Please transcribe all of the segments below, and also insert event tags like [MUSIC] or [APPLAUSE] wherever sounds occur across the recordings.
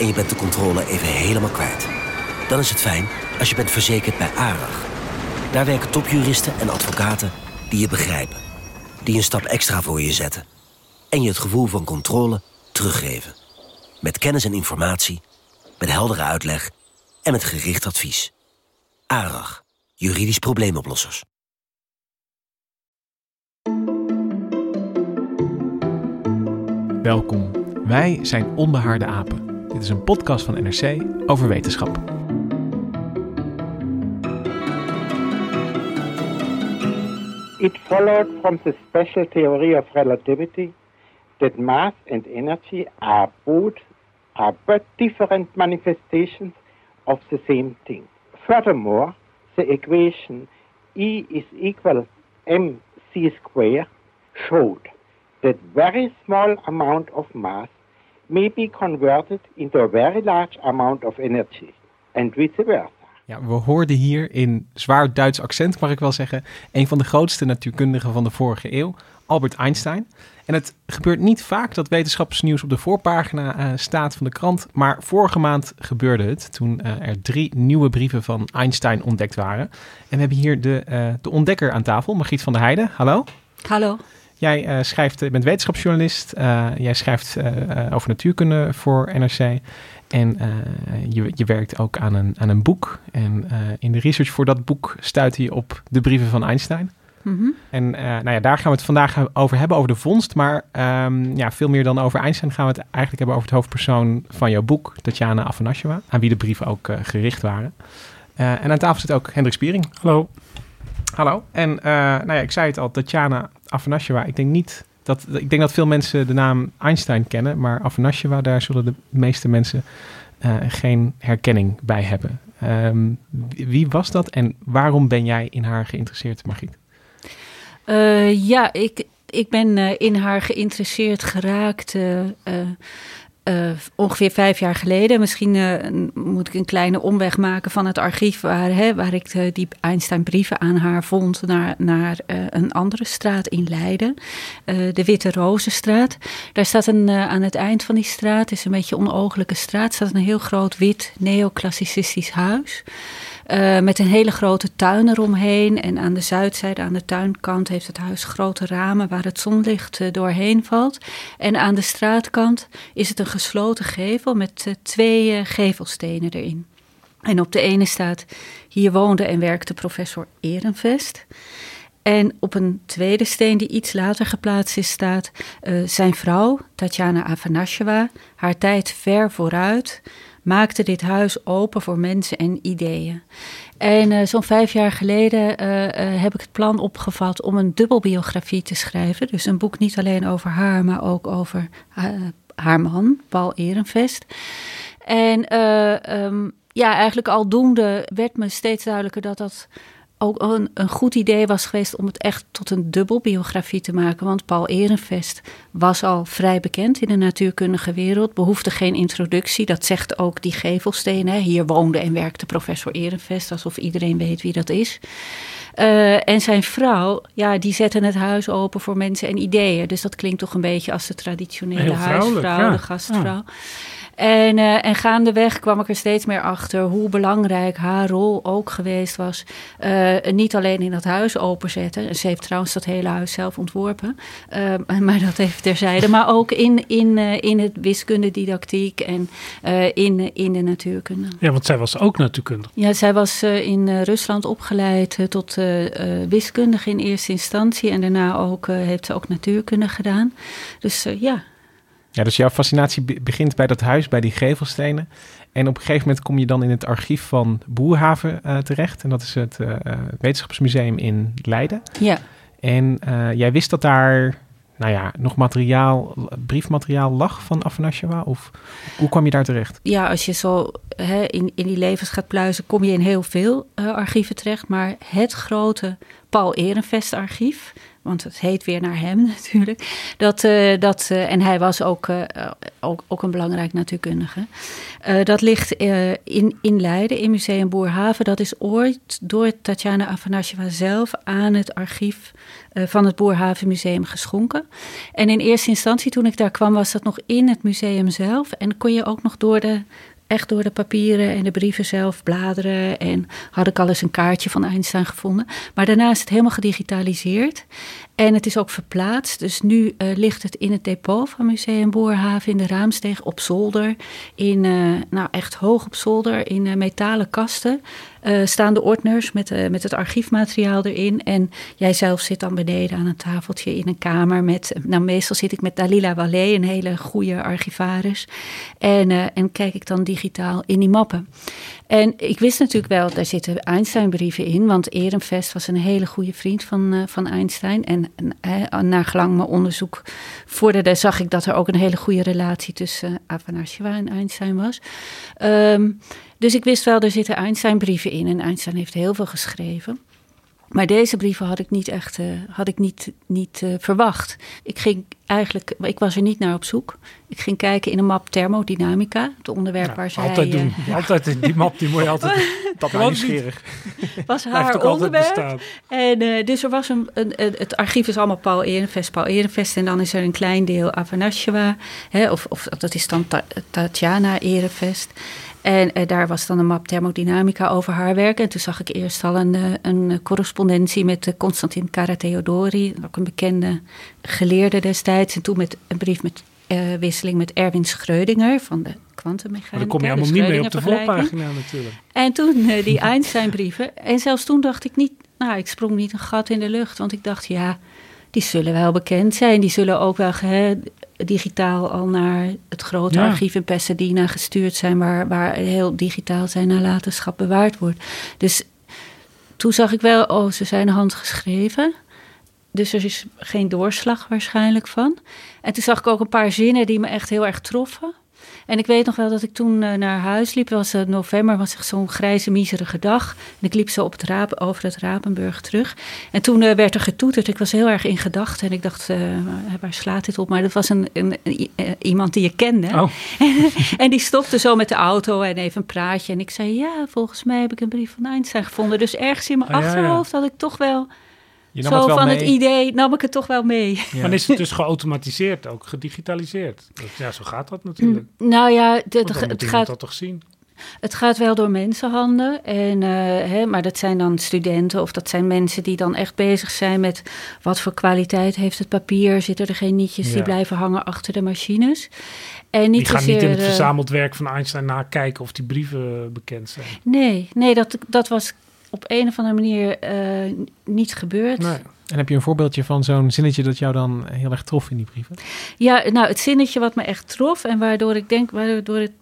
en je bent de controle even helemaal kwijt. Dan is het fijn als je bent verzekerd bij ARAG. Daar werken topjuristen en advocaten die je begrijpen. Die een stap extra voor je zetten. En je het gevoel van controle teruggeven. Met kennis en informatie, met heldere uitleg en met gericht advies. ARAG, juridisch probleemoplossers. Welkom. Wij zijn Onbehaarde Apen. Dit is een podcast van NRC over wetenschap. It followed from the special theory of relativity that mass and energy are both are but different manifestations of the same thing. Furthermore, the equation E is equal mc square showed that very small amount of mass may be converted into a very large amount of energy and vice versa. Ja, we hoorden hier in zwaar Duits accent, mag ik wel zeggen, een van de grootste natuurkundigen van de vorige eeuw, Albert Einstein. En het gebeurt niet vaak dat wetenschapsnieuws op de voorpagina uh, staat van de krant, maar vorige maand gebeurde het toen uh, er drie nieuwe brieven van Einstein ontdekt waren. En we hebben hier de, uh, de ontdekker aan tafel, Margriet van der Heijden. Hallo. Hallo. Jij schrijft, je bent wetenschapsjournalist, jij schrijft over natuurkunde voor NRC. En uh, je, je, werkt ook aan een, aan een boek. En uh, in de research voor dat boek stuitte je op de brieven van Einstein. Mm -hmm. En uh, nou ja, daar gaan we het vandaag over hebben, over de vondst. Maar um, ja, veel meer dan over Einstein gaan we het eigenlijk hebben over het hoofdpersoon van jouw boek, Tatjana Afanasjeva. Aan wie de brieven ook gericht waren. en aan tafel zit ook Hendrik Spiering. Hallo. Hallo. En nou ja, ik zei het al, Tatjana Afanasjeva. Ik denk niet dat, ik denk dat veel mensen de naam Einstein kennen, maar Afanasjeva, daar zullen de meeste mensen uh, geen herkenning bij hebben. Um, wie was dat en waarom ben jij in haar geïnteresseerd, Margriet? Uh, ja, ik, ik ben uh, in haar geïnteresseerd geraakt uh, ongeveer vijf jaar geleden. Misschien uh, moet ik een kleine omweg maken van het archief waar, hè, waar ik die Einstein-brieven aan haar vond, naar, naar uh, een andere straat in Leiden, de Witte Rozenstraat. Daar staat een, aan het eind van die straat, is een beetje een onogelijke straat, staat een heel groot wit neoclassicistisch huis. Uh, met een hele grote tuin eromheen. En aan de zuidzijde, aan de tuinkant, heeft het huis grote ramen waar het zonlicht uh, doorheen valt. En aan de straatkant is het een gesloten gevel met uh, twee gevelstenen erin. En op de ene staat: Hier woonde en werkte professor Ehrenvest. En op een tweede steen die iets later geplaatst is, staat zijn vrouw, Tatjana Afanasjeva, haar tijd ver vooruit maakte dit huis open voor mensen en ideeën. En uh, zo'n vijf jaar geleden uh, uh, heb ik het plan opgevat om een dubbelbiografie te schrijven. Dus een boek niet alleen over haar, maar ook over haar man, Paul Ehrenvest. En um, ja, eigenlijk aldoende werd me steeds duidelijker dat dat ook een, een, goed idee was geweest om het echt tot een dubbelbiografie te maken. Want Paul Ehrenvest was al vrij bekend in de natuurkundige wereld, behoefde geen introductie. Dat zegt ook die gevelsteen. Hè. Hier woonde en werkte professor Ehrenvest, alsof iedereen weet wie dat is. Uh, en zijn vrouw, ja, die zette het huis open voor mensen en ideeën. Dus dat klinkt toch een beetje als de traditionele huisvrouw, ja. de gastvrouw. Ja. En, uh, en gaandeweg kwam ik er steeds meer achter hoe belangrijk haar rol ook geweest was. Uh, niet alleen in dat huis openzetten. Ze heeft trouwens dat hele huis zelf ontworpen. Uh, [LAUGHS] maar dat even terzijde. Maar ook in, in, in het wiskundedidactiek en in, in de natuurkunde. Ja, want zij was ook natuurkundige. Ja, zij was in Rusland opgeleid tot wiskundige in eerste instantie. En daarna ook, heeft ze ook natuurkunde gedaan. Dus ja, ja, dus jouw fascinatie begint bij dat huis, bij die gevelstenen. En op een gegeven moment kom je dan in het archief van Boerhaven uh, terecht. En dat is het uh, wetenschapsmuseum in Leiden. Ja. En uh, jij wist dat daar nou ja, nog materiaal, briefmateriaal lag van Afanasjewa? Of hoe kwam je daar terecht? Ja, als je zo in, in die levens gaat pluizen, kom je in heel veel uh, archieven terecht. Maar het grote Paul Ehrenvest archief, want het heet weer naar hem [LAUGHS] natuurlijk. Dat, uh, dat, uh, en hij was ook, ook, ook een belangrijk natuurkundige. dat ligt in, in Leiden, in Museum Boerhaven. Dat is ooit door Tatjana Afanasjeva zelf aan het archief van het Boerhaven Museum geschonken. En in eerste instantie, toen ik daar kwam, was dat nog in het museum zelf. En kon je ook nog door de echt door de papieren en de brieven zelf bladeren. En had ik al eens een kaartje van Einstein gevonden. Maar daarna is het helemaal gedigitaliseerd. En het is ook verplaatst. Dus nu uh, ligt het in het depot van Museum Boerhaven in de Raamsteeg op zolder. In, uh, nou echt hoog op zolder, in uh, metalen kasten. Staan de ordners met, met het archiefmateriaal erin. En jij zelf zit dan beneden aan een tafeltje in een kamer met... Nou, meestal zit ik met Dalila Wallé, een hele goede archivaris. En, en kijk ik dan digitaal in die mappen. En ik wist natuurlijk wel, daar zitten Einstein-brieven in, want Ehrenvest was een hele goede vriend van, van Einstein. En, en gelang mijn onderzoek vorderde, zag ik dat er ook een hele goede relatie tussen Avanasjewa en Einstein was. Um, dus ik wist wel, er zitten Einstein-brieven in en Einstein heeft heel veel geschreven. Maar deze brieven had ik niet echt uh, had ik niet, niet uh, verwacht. Ik ging eigenlijk, ik was er niet naar op zoek. Ik ging kijken in een map thermodynamica, het onderwerp ja, waar zij... Altijd doen, uh, altijd die map, die moet je [LAUGHS] altijd... dat was nieuwsgierig. [LAUGHS] was haar onderwerp. En dus er was een, een, een, het archief is allemaal Paul Ehrenvest, Paul Ehrenvest. En dan is er een klein deel Avanasjewa, hè, of, of dat is dan Tatjana Ehrenvest. En uh, daar was dan een map thermodynamica over haar werk. En toen zag ik eerst al een, uh, een correspondentie met uh, Constantin Karateodori, ook een bekende geleerde destijds. En toen met een brief met wisseling met Erwin Schrödinger van de kwantummechanica. Maar dan kom je allemaal niet mee op de voorpagina natuurlijk. En toen die Einstein-brieven. En zelfs toen dacht ik niet, nou, ik sprong niet een gat in de lucht. Want ik dacht, ja, die zullen wel bekend zijn. Die zullen ook wel digitaal al naar het grote ja. archief in Pasadena gestuurd zijn, waar, waar heel digitaal zijn nalatenschap bewaard wordt. Dus toen zag ik wel, oh, ze zijn handgeschreven. Dus er is geen doorslag waarschijnlijk van. En toen zag ik ook een paar zinnen die me echt heel erg troffen. En ik weet nog wel dat ik toen uh, naar huis liep. Was uh, november, was echt zo'n grijze, miserige dag. En ik liep zo op het raap, over het Rapenburg terug. En toen uh, werd er getoeterd. Ik was heel erg in gedachten. En ik dacht, waar slaat dit op? Maar dat was een, een, een iemand die je kende. Oh. en, [LAUGHS] en, die stopte zo met de auto en even een praatje. En ik zei, ja, volgens mij heb ik een brief van Einstein gevonden. Dus ergens in mijn Oh, ja, ja. achterhoofd had ik toch wel... Je nam Zo het wel van mee. het idee nam ik het toch wel mee. Ja. Maar is het dus geautomatiseerd, ook gedigitaliseerd? Dat- Ja, zo gaat dat natuurlijk. Nou ja, het gaat dat toch zien? Het gaat wel door mensenhanden. En, eh, hè, maar dat zijn dan studenten of dat zijn mensen die dan echt bezig zijn met wat voor kwaliteit heeft het papier. Zitten er geen nietjes die blijven hangen achter de machines? En niet Die gaan niet in het eh, verzameld werk van Einstein nakijken of die brieven bekend zijn. Nee, nee dat, dat was op een of andere manier eh, niet gebeurd. Nee. En heb je een voorbeeldje van zo'n zinnetje dat jou dan heel erg trof in die brieven? Ja, nou, het zinnetje wat me echt trof en waardoor ik denk, waardoor het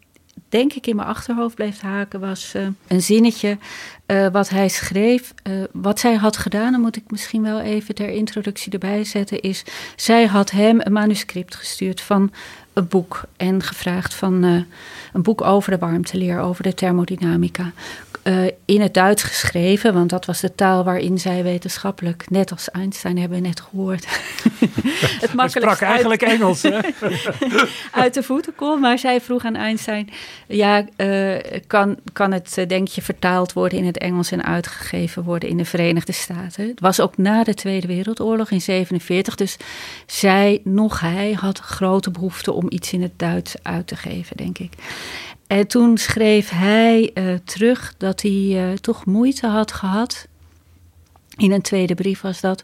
denk ik in mijn achterhoofd bleef haken, was eh, een zinnetje eh, wat hij schreef. Wat zij had gedaan, dan moet ik misschien wel even ter introductie erbij zetten, is zij had hem een manuscript gestuurd van een boek en gevraagd van een boek over de warmteleer, over de thermodynamica. Eh, in het Duits geschreven, want dat was de taal waarin zij wetenschappelijk, net als Einstein hebben we net gehoord, [LAUGHS] het Hij makkelijkst sprak eigenlijk Engels, hè? [LAUGHS] uit de voeten kon. Maar zij vroeg aan Einstein: ja, eh, kan, kan het, eh, denk je, vertaald worden in het Engels en uitgegeven worden in de Verenigde Staten? Het was ook na de Tweede Wereldoorlog in 47. Dus zij, nog hij, had grote behoefte om iets in het Duits uit te geven, denk ik. En toen schreef hij eh, terug dat hij eh, toch moeite had gehad. In een tweede brief was dat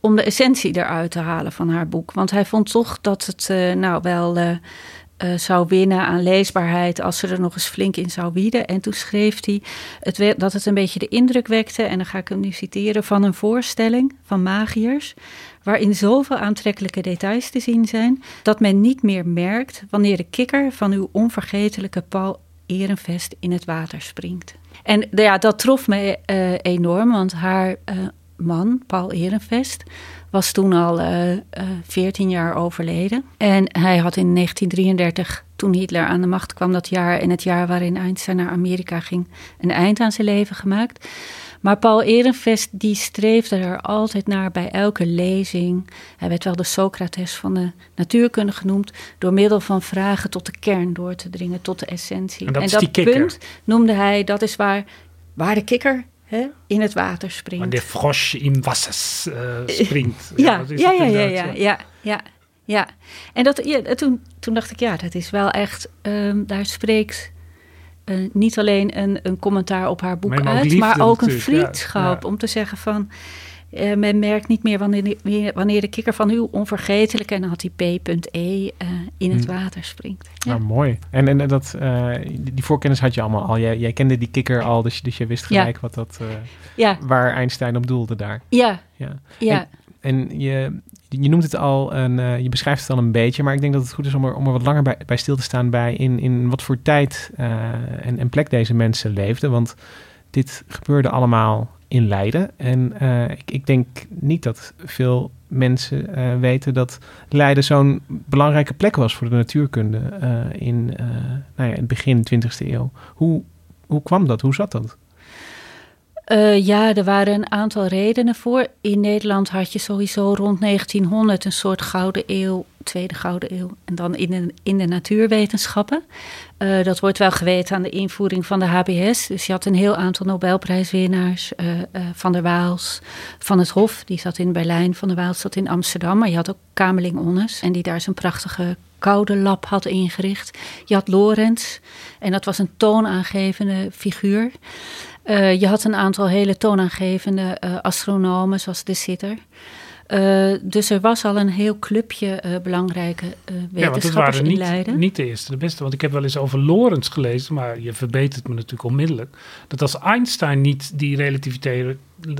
om de essentie eruit te halen van haar boek. Want hij vond toch dat het eh, nou wel zou winnen aan leesbaarheid als ze er nog eens flink in zou bieden. En toen schreef hij dat het een beetje de indruk wekte, en dan ga ik hem nu citeren, van een voorstelling van magiërs, waarin zoveel aantrekkelijke details te zien zijn, dat men niet meer merkt wanneer de kikker van uw onvergetelijke Paul Ehrenvest in het water springt. En nou ja, dat trof me eh, enorm, want haar eh, man, Paul Ehrenvest, was toen al uh, uh, 14 jaar overleden. En hij had in 1933, toen Hitler aan de macht kwam dat jaar... en het jaar waarin Einstein naar Amerika ging, een eind aan zijn leven gemaakt... Maar Paul Ehrenvest die streefde er altijd naar bij elke lezing. Hij werd wel de Socrates van de natuurkunde genoemd. Door middel van vragen tot de kern door te dringen, tot de essentie. En dat, en dat punt noemde hij, dat is waar, waar de kikker hè, in het water springt. Waar de frosch in wasser uh, springt. [LAUGHS] ja, ja, ja, ja, ja, ja, ja, ja. En dat, ja, toen, toen dacht ik, ja, dat is wel echt, um, daar spreekt uh, niet alleen een, een commentaar op haar boek maar uit, maar ook een vriendschap. Om te zeggen van, uh, men merkt niet meer wanneer, wanneer de kikker van uw onvergetelijke, en dan had hij P.E. Uh, in het hm. water springt. Ja. Nou, mooi. En, en dat, die voorkennis had je allemaal al. Jij, jij kende die kikker al, dus, dus je wist gelijk wat dat, ja. waar Einstein op doelde daar. Ja. ja. ja. En, en je, je noemt het al, een, uh, je beschrijft het al een beetje, maar ik denk dat het goed is om er, om wat langer bij, bij stil te staan bij in, in wat voor tijd uh, en, en plek deze mensen leefden. Want dit gebeurde allemaal in Leiden. En uh, ik, ik, denk niet dat veel mensen weten dat Leiden zo'n belangrijke plek was voor de natuurkunde in nou ja, het begin 20e eeuw. Hoe, hoe kwam dat? Hoe zat dat? Uh, ja, er waren een aantal redenen voor. In Nederland had je sowieso rond 1900 een soort gouden eeuw, tweede gouden eeuw. En dan in de, in de natuurwetenschappen. Uh, dat wordt wel geweten aan de invoering van de HBS. Dus je had een heel aantal Nobelprijswinnaars. Uh, van der Waals, Van het Hof, die zat in Berlijn. Van der Waals zat in Amsterdam. Maar je had ook Kamerling Onnes. En die daar zijn prachtige koude lab had ingericht. Je had Lorenz. En dat was een toonaangevende figuur. Uh, je had een aantal hele toonaangevende uh, astronomen, zoals de Sitter. Uh, dus er was al een heel clubje belangrijke wetenschappers ja, in Leiden. Niet de eerste, de beste. Want ik heb wel eens over Lorentz gelezen, maar je verbetert me natuurlijk onmiddellijk. Dat als Einstein niet die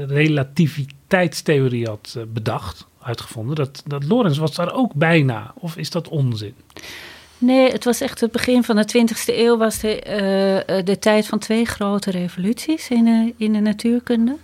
relativiteitstheorie had bedacht, uitgevonden, dat, dat Lorentz was daar ook bijna. Of is dat onzin? Nee, het was echt het begin van de 20e eeuw was de, uh, de tijd van twee grote revoluties in, in de natuurkunde.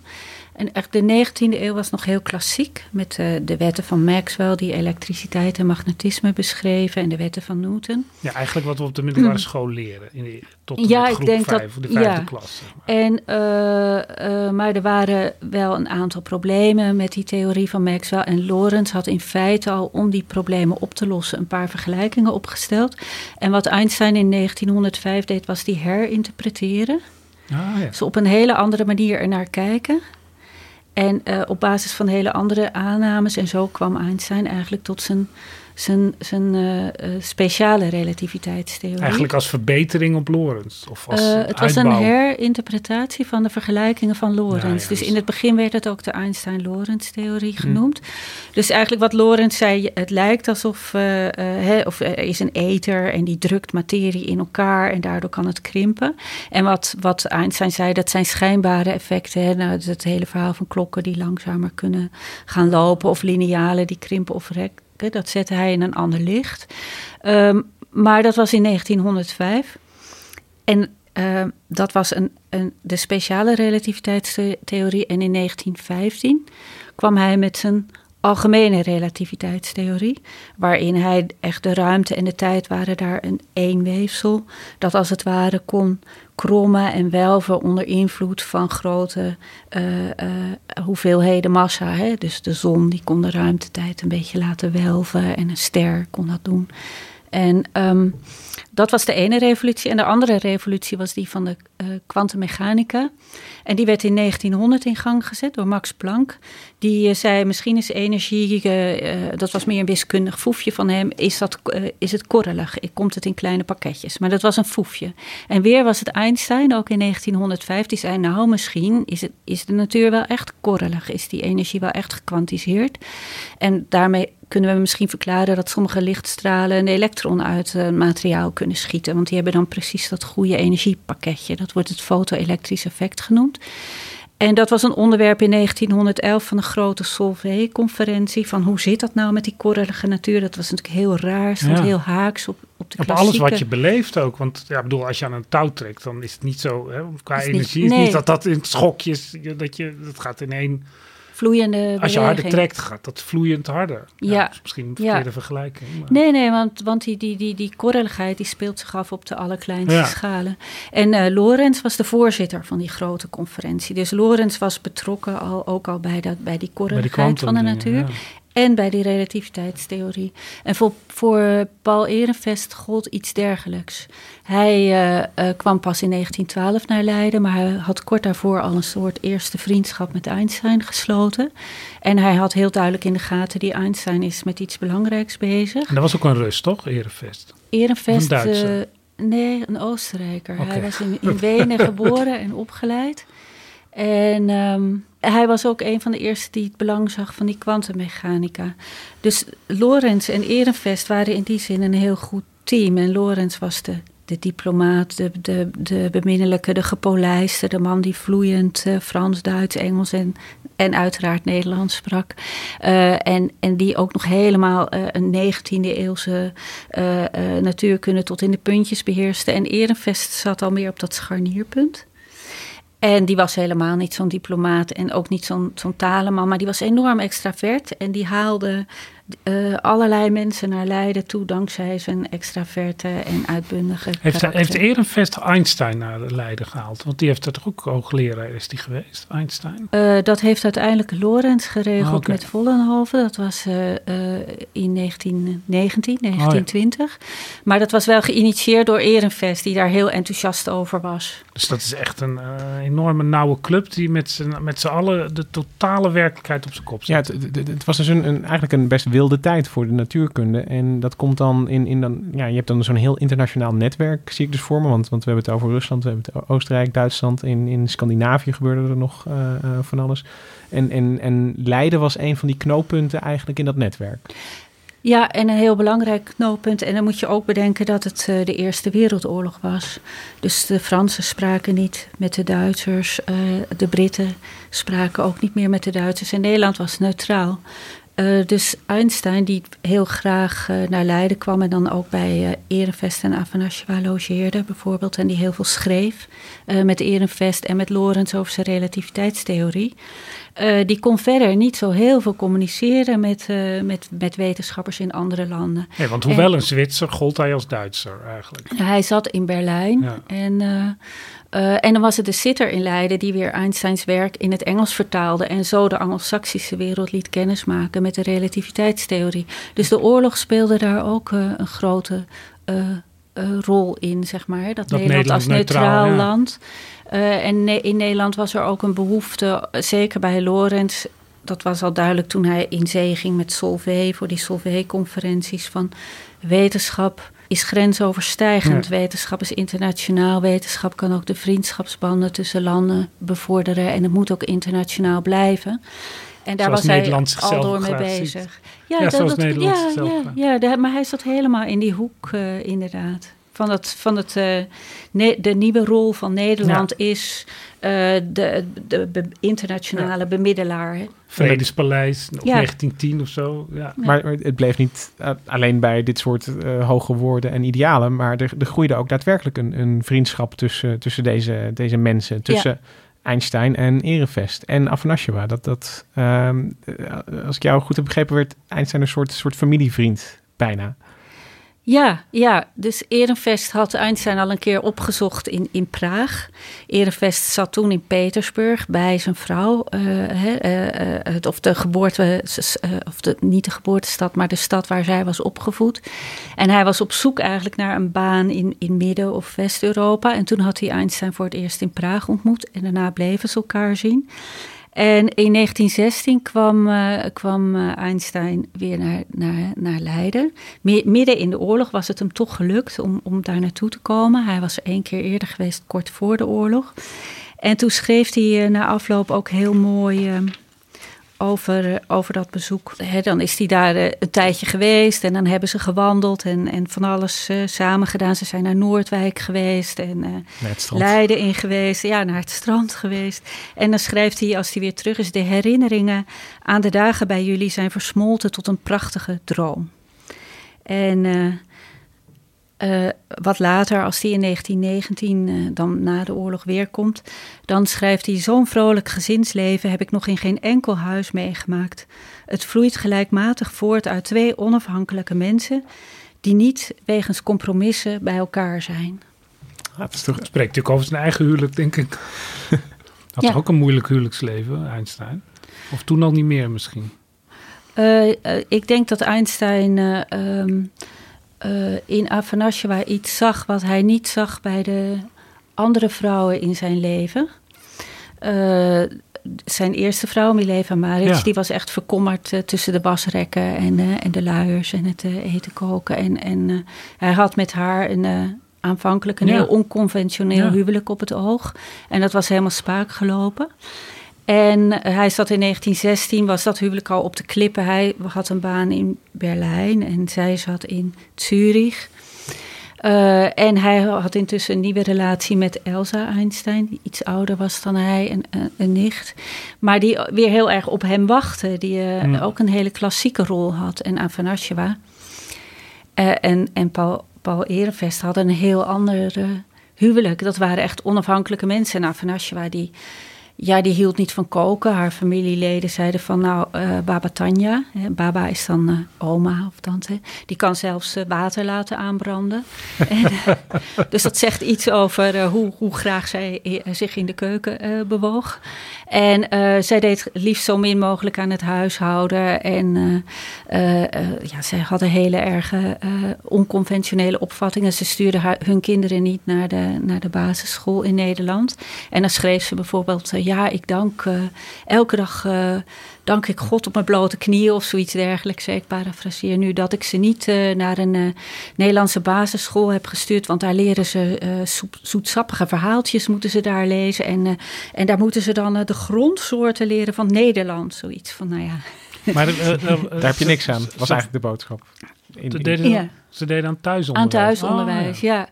En echt de 19e eeuw was nog heel klassiek. Met uh, de wetten van Maxwell die elektriciteit en magnetisme beschreven. En de wetten van Newton. Ja, eigenlijk wat we op de middelbare school leren. In de, tot ja, groep ik denk vijf, dat, de vijfde ja. klas. En, uh, uh, maar er waren wel een aantal problemen met die theorie van Maxwell. En Lorentz had in feite al om die problemen op te lossen een paar vergelijkingen opgesteld. En wat Einstein in 1905 deed, was die herinterpreteren. Ah, ja. Dus op een hele andere manier ernaar kijken. En uh, op basis van hele andere aannames en zo kwam Einstein eigenlijk tot zijn zijn, zijn uh, speciale relativiteitstheorie. Eigenlijk als verbetering op Lorentz? Of als uh, het was een herinterpretatie van de vergelijkingen van Lorentz. dus in het begin werd het ook de Einstein-Lorentz-theorie hm. genoemd. Dus eigenlijk wat Lorentz zei, het lijkt alsof he, of er is een ether en die drukt materie in elkaar en daardoor kan het krimpen. En wat, wat Einstein zei, dat zijn schijnbare effecten. Hè, nou, het hele verhaal van klokken die langzamer kunnen gaan lopen of linealen die krimpen of rekken. Dat zette hij in een ander licht. Um, maar dat was in 1905. En uh, dat was een, een, de speciale relativiteitstheorie. En in 1915 kwam hij met zijn algemene relativiteitstheorie, waarin hij echt de ruimte en de tijd waren daar een één weefsel, dat als het ware kon krommen en welven onder invloed van grote uh, uh, hoeveelheden massa. Hè? Dus de zon die kon de ruimtetijd een beetje laten welven en een ster kon dat doen. En um, dat was de ene revolutie. En de andere revolutie was die van de uh, kwantummechanica. en die werd in 1900 in gang gezet door Max Planck. Die uh, zei, misschien is energie, uh, dat was meer een wiskundig foefje van hem, is, dat, is het korrelig? Komt het in kleine pakketjes? Maar dat was een foefje. En weer was het Einstein, ook in 1905, die zei, nou misschien is, het, is de natuur wel echt korrelig. Is die energie wel echt gekwantiseerd? En daarmee kunnen we misschien verklaren dat sommige lichtstralen een elektron uit een materiaal kunnen schieten. Want die hebben dan precies dat goede energiepakketje. Dat wordt het foto-elektrisch effect genoemd. En dat was een onderwerp in 1911 van een grote Solvay-conferentie. Van hoe zit dat nou met die korrelige natuur? Dat was natuurlijk heel raar, stond heel haaks op, op de Op alles wat je beleeft ook. Want ja, bedoel, als je aan een touw trekt, dan is het niet zo, hè, qua energie, niet, nee. is niet dat dat in schokjes, dat, je, dat gaat in één vloeiende Als je harder trekt, gaat dat vloeiend harder. Ja. is misschien een Ja. verkeerde vergelijking. Maar... Nee, nee, want, want die, die, die, die korreligheid die speelt zich af op de allerkleinste Ja. schalen. En Lorenz was de voorzitter van die grote conferentie. Dus Lorenz was betrokken al, ook al bij, dat, bij die Bij korreligheid van de natuur. En bij die relativiteitstheorie. En voor, voor Paul Ehrenfest gold iets dergelijks. Hij eh, eh, kwam pas in 1912 naar Leiden, maar hij had kort daarvoor al een soort eerste vriendschap met Einstein gesloten. En hij had heel duidelijk in de gaten, die Einstein is met iets belangrijks bezig. En dat was ook een rust, toch? Erefest. Ehrenfest, Een eh, nee, een Oostenrijker. Hij was in, in Wenen geboren en opgeleid. En ehm, hij was ook een van de eerste die het belang zag van die kwantummechanica. Dus Lorenz en Ehrenfest waren in die zin een heel goed team. En Lorenz was de, de diplomaat, de, de, de beminnelijke, de gepolijste, de man die vloeiend eh, Frans, Duits, Engels en, en uiteraard Nederlands sprak. Eh, en, en die ook nog helemaal eh, een 19e eeuwse eh, eh, natuurkunde tot in de puntjes beheerste. En Ehrenfest zat al meer op dat scharnierpunt. En die was helemaal niet zo'n diplomaat en ook niet zo'n zo'n talenman, maar die was enorm extravert. En die haalde eh, allerlei mensen naar Leiden toe dankzij zijn extraverte en uitbundige Heeft, karakter. heeft Ehrenfest Einstein naar Leiden gehaald? Want die heeft er toch ook hoogleraar is die geweest, Einstein? Eh, dat heeft uiteindelijk Lorenz geregeld oké. met Vollenhoven. Dat was eh, eh, in 1919, 1920. Maar dat was wel geïnitieerd door Ehrenfest, die daar heel enthousiast over was. Dus dat is echt een eh, enorme nauwe club die met z'n allen de totale werkelijkheid op zijn kop Ja, zet. het, het, het was dus een, een, eigenlijk een best wilde tijd voor de natuurkunde. En dat komt dan in, in dan, ja, je hebt dan zo'n heel internationaal netwerk, zie ik dus voor me. Want, want we hebben het over Rusland, we hebben het Oostenrijk, Duitsland. In, in Scandinavië gebeurde er nog eh, eh, van alles. En, en, en Leiden was een van die knooppunten eigenlijk in dat netwerk. Ja, en een heel belangrijk knooppunt. En dan moet je ook bedenken dat het eh, de Eerste Wereldoorlog was. Dus de Fransen spraken niet met de Duitsers. de Britten spraken ook niet meer met de Duitsers. En Nederland was neutraal. Eh, dus Einstein, die heel graag eh, naar Leiden kwam en dan ook bij Ehrenfest en Afanasjewa logeerde bijvoorbeeld. En die heel veel schreef met Ehrenfest en met Lorenz over zijn relativiteitstheorie. Die kon verder niet zo heel veel communiceren met, met, met wetenschappers in andere landen. Nee, want hoewel en- een Zwitser gold hij als Duitser eigenlijk. Hij zat in Berlijn Ja. en, eh, en dan was het de sitter in Leiden die weer Einsteins werk in het Engels vertaalde en zo de Anglo-Saxische wereld liet kennismaken met de relativiteitstheorie. Dus de oorlog speelde daar ook eh, een grote eh, rol in, zeg maar. Dat, Nederland, Nederland als neutraal, land. En ne- in Nederland was er ook een behoefte, eh, zeker bij Lorenz. Dat was al duidelijk toen hij in zee ging met Solvay voor die Solvay-conferenties van wetenschap is grensoverstijgend. Ja. Wetenschap is internationaal. Wetenschap kan ook de vriendschapsbanden tussen landen bevorderen. En het moet ook internationaal blijven. En daar Zoals was hij Nederland al zichzelf door mee ziet. bezig. Ja, ja, zichzelf ja, graag. ja, de- maar hij zat helemaal in die hoek, eh, inderdaad. Van, het, van het, eh, ne- de nieuwe rol van Nederland is eh, de, de be- internationale bemiddelaar. hè. Vredespaleis, of Ja. 1910 of zo. Ja. Maar maar het bleef niet eh, alleen bij dit soort eh, hoge woorden en idealen. Maar er, er groeide ook daadwerkelijk een, een vriendschap tussen, tussen deze, deze mensen. Tussen Einstein en Ehrenfest en Afanasjewa. Dat, dat, ehm, eh, als ik jou goed heb begrepen, werd Einstein een soort, soort familievriend bijna. Ja, ja, dus Ehrenfest had Einstein al een keer opgezocht in, in Praag. Ehrenfest zat toen in Petersburg bij zijn vrouw. eh, eh, eh, het, of de geboorte, of de, niet de geboortestad, maar de stad waar zij was opgevoed. En hij was op zoek eigenlijk naar een baan in, in Midden- of West-Europa. En toen had hij Einstein voor het eerst in Praag ontmoet. En daarna bleven ze elkaar zien. En in 1916 kwam, eh, kwam eh, Einstein weer naar, naar, Leiden. Mi- Midden in de oorlog was het hem toch gelukt om, om daar naartoe te komen. Hij was er één keer eerder geweest, kort voor de oorlog. En toen schreef hij eh, na afloop ook heel mooi over, eh, over dat bezoek. Hè, dan is hij daar eh, een tijdje geweest en dan hebben ze gewandeld en, en van alles eh, samen gedaan. Ze zijn naar Noordwijk geweest en eh. Leiden in geweest, ja, naar het strand geweest. En dan schrijft hij, als hij weer terug is, de herinneringen aan de dagen bij jullie zijn versmolten tot een prachtige droom. En uh, wat later, als hij in 1919 uh, dan na de oorlog weer komt, dan schrijft hij: Zo'n vrolijk gezinsleven heb ik nog in geen enkel huis meegemaakt. Het vloeit gelijkmatig voort uit twee onafhankelijke mensen die niet wegens compromissen bij elkaar zijn. Ja, het, spreekt natuurlijk over zijn eigen huwelijk, denk ik. [LAUGHS] Had ja. ook een moeilijk huwelijksleven, Einstein? Of toen al niet meer misschien? Uh, ik denk dat Einstein um, in Afanasjewa iets zag wat hij niet zag bij de andere vrouwen in zijn leven. zijn eerste vrouw, Mileva Maric, ja. die was echt verkommerd tussen de wasrekken en, en de luiers en het eten koken. En, en hij had met haar een aanvankelijk een ja. heel onconventioneel ja. huwelijk op het oog. En dat was helemaal spaak gelopen. En hij zat in 1916, was dat huwelijk al op de klippen. Hij had een baan in Berlijn en zij zat in Zurich. Uh, en hij had intussen een nieuwe relatie met Elsa Einstein, die iets ouder was dan hij, een, een, een nicht. Maar die weer heel erg op hem wachtte, die uh, mm. ook een hele klassieke rol had. En Afanasjewa. Uh, en, en Paul Paul Ehrenvest hadden een heel ander huwelijk. Dat waren echt onafhankelijke mensen. En Afanasjewa, die, ja, die hield niet van koken. Haar familieleden zeiden van, nou, uh, Baba Tanja, hè, Baba is dan uh, oma of tante, die kan zelfs water laten aanbranden. [LAUGHS] en, dus dat zegt iets over hoe, hoe graag zij zich in de keuken bewoog. En zij deed liefst zo min mogelijk aan het huishouden. En ja, zij hadden hele erge onconventionele opvattingen. Ze stuurden haar, hun kinderen niet naar de, naar de basisschool in Nederland. En dan schreef ze bijvoorbeeld ja, ik dank uh, elke dag uh, dank ik God op mijn blote knieën of zoiets dergelijks. Ik parafraseer nu dat ik ze niet uh, naar een Nederlandse basisschool heb gestuurd, want daar leren ze zoet, zoetsappige verhaaltjes moeten ze daar lezen en, en daar moeten ze dan de grondsoorten leren van Nederland, zoiets van, nou ja. Maar [LAUGHS] daar heb je niks aan, was eigenlijk de boodschap. In, in, deden, ja. Ze deden aan thuisonderwijs. Aan thuisonderwijs, oh, ja. ja.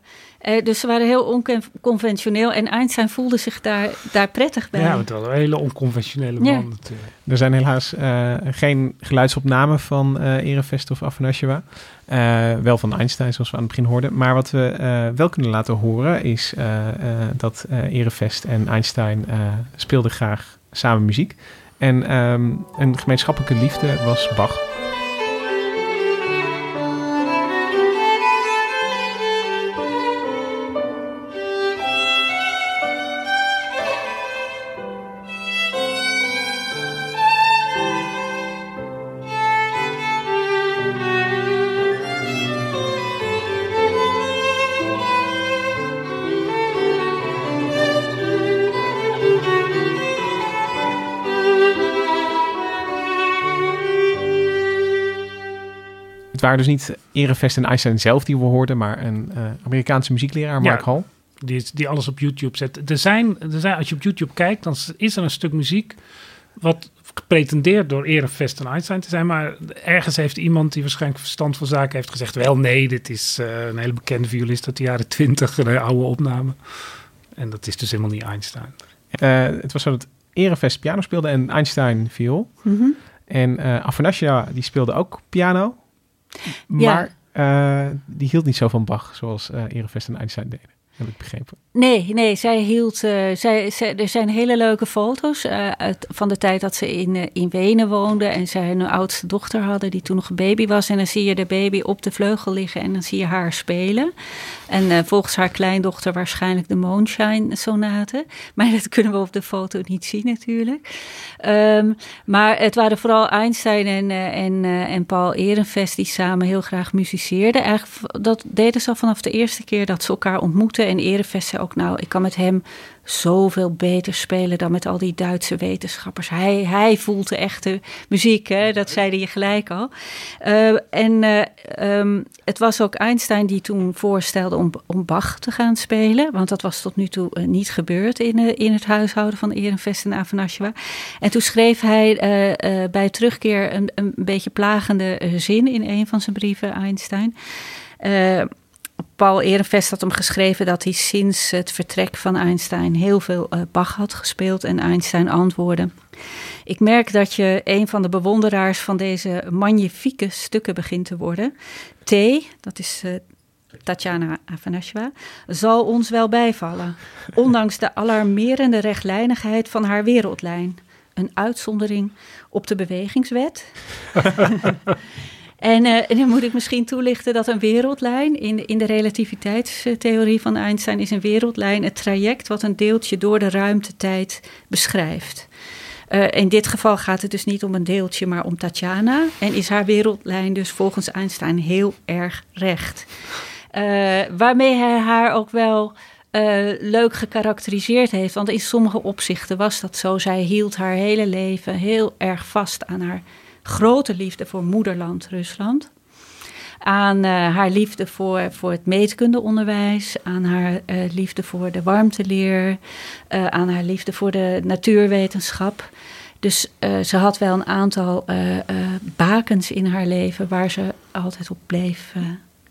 Uh, dus ze waren heel onconventioneel en Einstein voelde zich daar, daar prettig bij. Ja, het was een hele onconventionele man ja. natuurlijk. Er zijn helaas uh, geen geluidsopnamen van uh, Erevest of Afanasjewa. wel van Einstein, zoals we aan het begin hoorden. Maar wat we wel kunnen laten horen is dat Erevest en Einstein speelden graag samen muziek. En um, een gemeenschappelijke liefde was Bach. Waren dus niet Erevest en Einstein zelf die we hoorden, maar een uh, Amerikaanse muziekleraar, Mark ja, Hall. Die, die alles op YouTube zet. Er zijn, er zijn, als je op YouTube kijkt, dan is er een stuk muziek wat gepretendeerd door Erevest en Einstein te zijn. Maar ergens heeft iemand die waarschijnlijk verstand van zaken heeft gezegd... wel nee, dit is uh, een hele bekende violist uit de jaren twintig, een oude opname. En dat is dus helemaal niet Einstein. Uh, het was zo dat Erevest piano speelde en Einstein viool. Mm -hmm. En uh, Afanasya, die speelde ook piano. Maar uh, die hield niet zo van Bach zoals uh, Erevest en Einstein deden. Heb ik begrepen. Nee, nee, zij hield. Uh, zij, er zijn hele leuke foto's uh, uit, van de tijd dat ze in, uh, in Wenen woonde. En zij een oudste dochter hadden, die toen nog een baby was. En dan zie je de baby op de vleugel liggen en dan zie je haar spelen. En volgens haar kleindochter waarschijnlijk de Moonshine Sonate. [LAUGHS] Maar dat kunnen we op de foto niet zien, natuurlijk. Um, maar het waren vooral Einstein en, en, en Paul Ehrenvest die samen heel graag muziceerden. Eigenlijk, dat deden ze al vanaf de eerste keer dat ze elkaar ontmoetten. En Ehrenvest zei ook, nou, ik kan met hem zoveel beter spelen dan met al die Duitse wetenschappers. Hij, hij voelt de echte muziek, hè? dat zeide je gelijk al. Uh, en uh, um, het was ook Einstein die toen voorstelde om, om Bach te gaan spelen. Want dat was tot nu toe uh, niet gebeurd in, in het huishouden van Ehrenvest en Afanasjewa. En toen schreef hij bij terugkeer een, een beetje plagende zin in een van zijn brieven, Einstein. Paul Ehrenvest had hem geschreven dat hij sinds het vertrek van Einstein heel veel uh, Bach had gespeeld. En Einstein antwoordde: Ik merk dat je een van de bewonderaars van deze magnifieke stukken begint te worden. T, dat is uh, Tatjana Afanasjeva, zal ons wel bijvallen, ondanks de alarmerende rechtlijnigheid van haar wereldlijn. Een uitzondering op de bewegingswet. [LAUGHS] En, uh, dan moet ik misschien toelichten dat een wereldlijn in, in de relativiteitstheorie van Einstein is een wereldlijn het traject wat een deeltje door de ruimtetijd beschrijft. Uh, in dit geval gaat het dus niet om een deeltje, maar om Tatjana. En is haar wereldlijn dus volgens Einstein heel erg recht. Uh, waarmee hij haar ook wel leuk gekarakteriseerd heeft. Want in sommige opzichten was dat zo. Zij hield haar hele leven heel erg vast aan haar grote liefde voor moederland Rusland. Aan uh, haar liefde voor, voor het meetkundeonderwijs, aan haar uh, liefde voor de warmteleer, uh, aan haar liefde voor de natuurwetenschap. Dus ze had wel een aantal bakens in haar leven waar ze altijd op bleef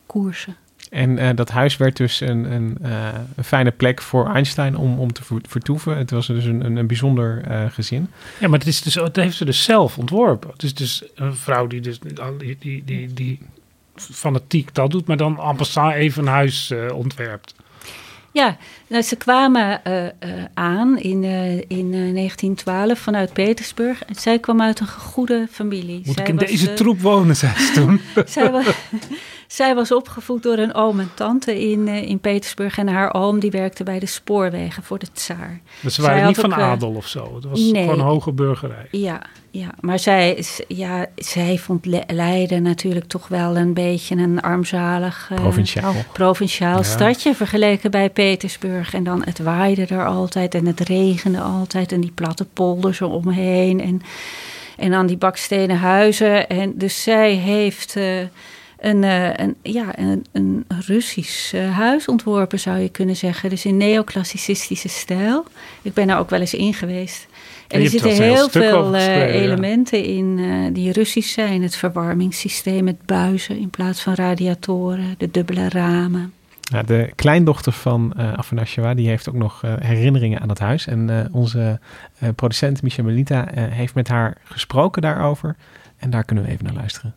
koersen. En uh, dat huis werd dus een, een, uh, een, fijne plek voor Einstein om, om te vertoeven. Het was dus een, een, een bijzonder uh, gezin. Ja, maar het, is dus, het heeft ze dus zelf ontworpen. Het is dus een vrouw die, dus, die, die, die, die fanatiek dat doet, maar dan en passant even een huis ontwerpt. Ja, nou, ze kwamen uh, uh, aan in, uh, in 1912 vanuit Petersburg. En zij kwam uit een goede familie. Moet zij ik in was, deze troep wonen, zei ze toen? [LAUGHS] zij, was, [LAUGHS] zij was opgevoed door een oom en tante in, in Petersburg. En haar oom die werkte bij de spoorwegen voor de tsaar. Dus ze waren niet van ook, adel of zo? Het was nee, gewoon hoge burgerij? Ja, ja, maar zij, ja, zij vond Leiden natuurlijk toch wel een beetje een armzalig... provinciaal. Provinciaal ja. stadje vergeleken bij Petersburg. En dan het waaide er altijd en het regende altijd. En die platte polders eromheen. En, en dan die bakstenen huizen. En dus zij heeft... Uh, een, uh, een, ja, een, een Russisch uh, huis ontworpen, zou je kunnen zeggen. Dus in neoclassicistische stijl. Ik ben daar ook wel eens in geweest. En, er zitten heel veel uh, elementen in die Russisch zijn. Het verwarmingssysteem, het buizen in plaats van radiatoren, de dubbele ramen. Ja, de kleindochter van uh, die heeft ook nog herinneringen aan het huis. En onze producent Michel Melita heeft met haar gesproken daarover. En daar kunnen we even naar luisteren.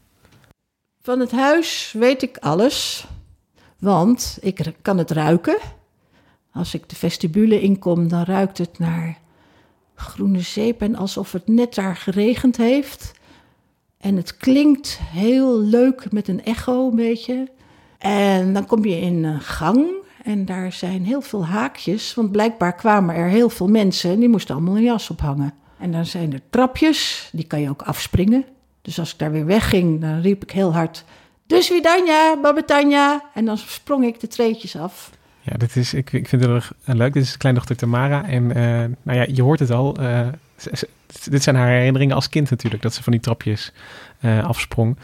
Van het huis weet ik alles, want ik kan het ruiken. Als ik de vestibule inkom, dan ruikt het naar groene zeep en alsof het net daar geregend heeft. En het klinkt heel leuk met een echo een beetje. En dan kom je in een gang en daar zijn heel veel haakjes, want blijkbaar kwamen er heel veel mensen en die moesten allemaal een jas ophangen. En dan zijn er trapjes, die kan je ook afspringen. Dus als ik daar weer wegging, dan riep ik heel hard: Dus Widanja, Babetanja. En dan sprong ik de treetjes af. Ja, dit is, ik, ik vind het heel erg leuk. Dit is kleindochter Tamara. En uh, nou ja, je hoort het al. Uh, dit zijn haar herinneringen als kind natuurlijk, dat ze van die trapjes uh, afsprong.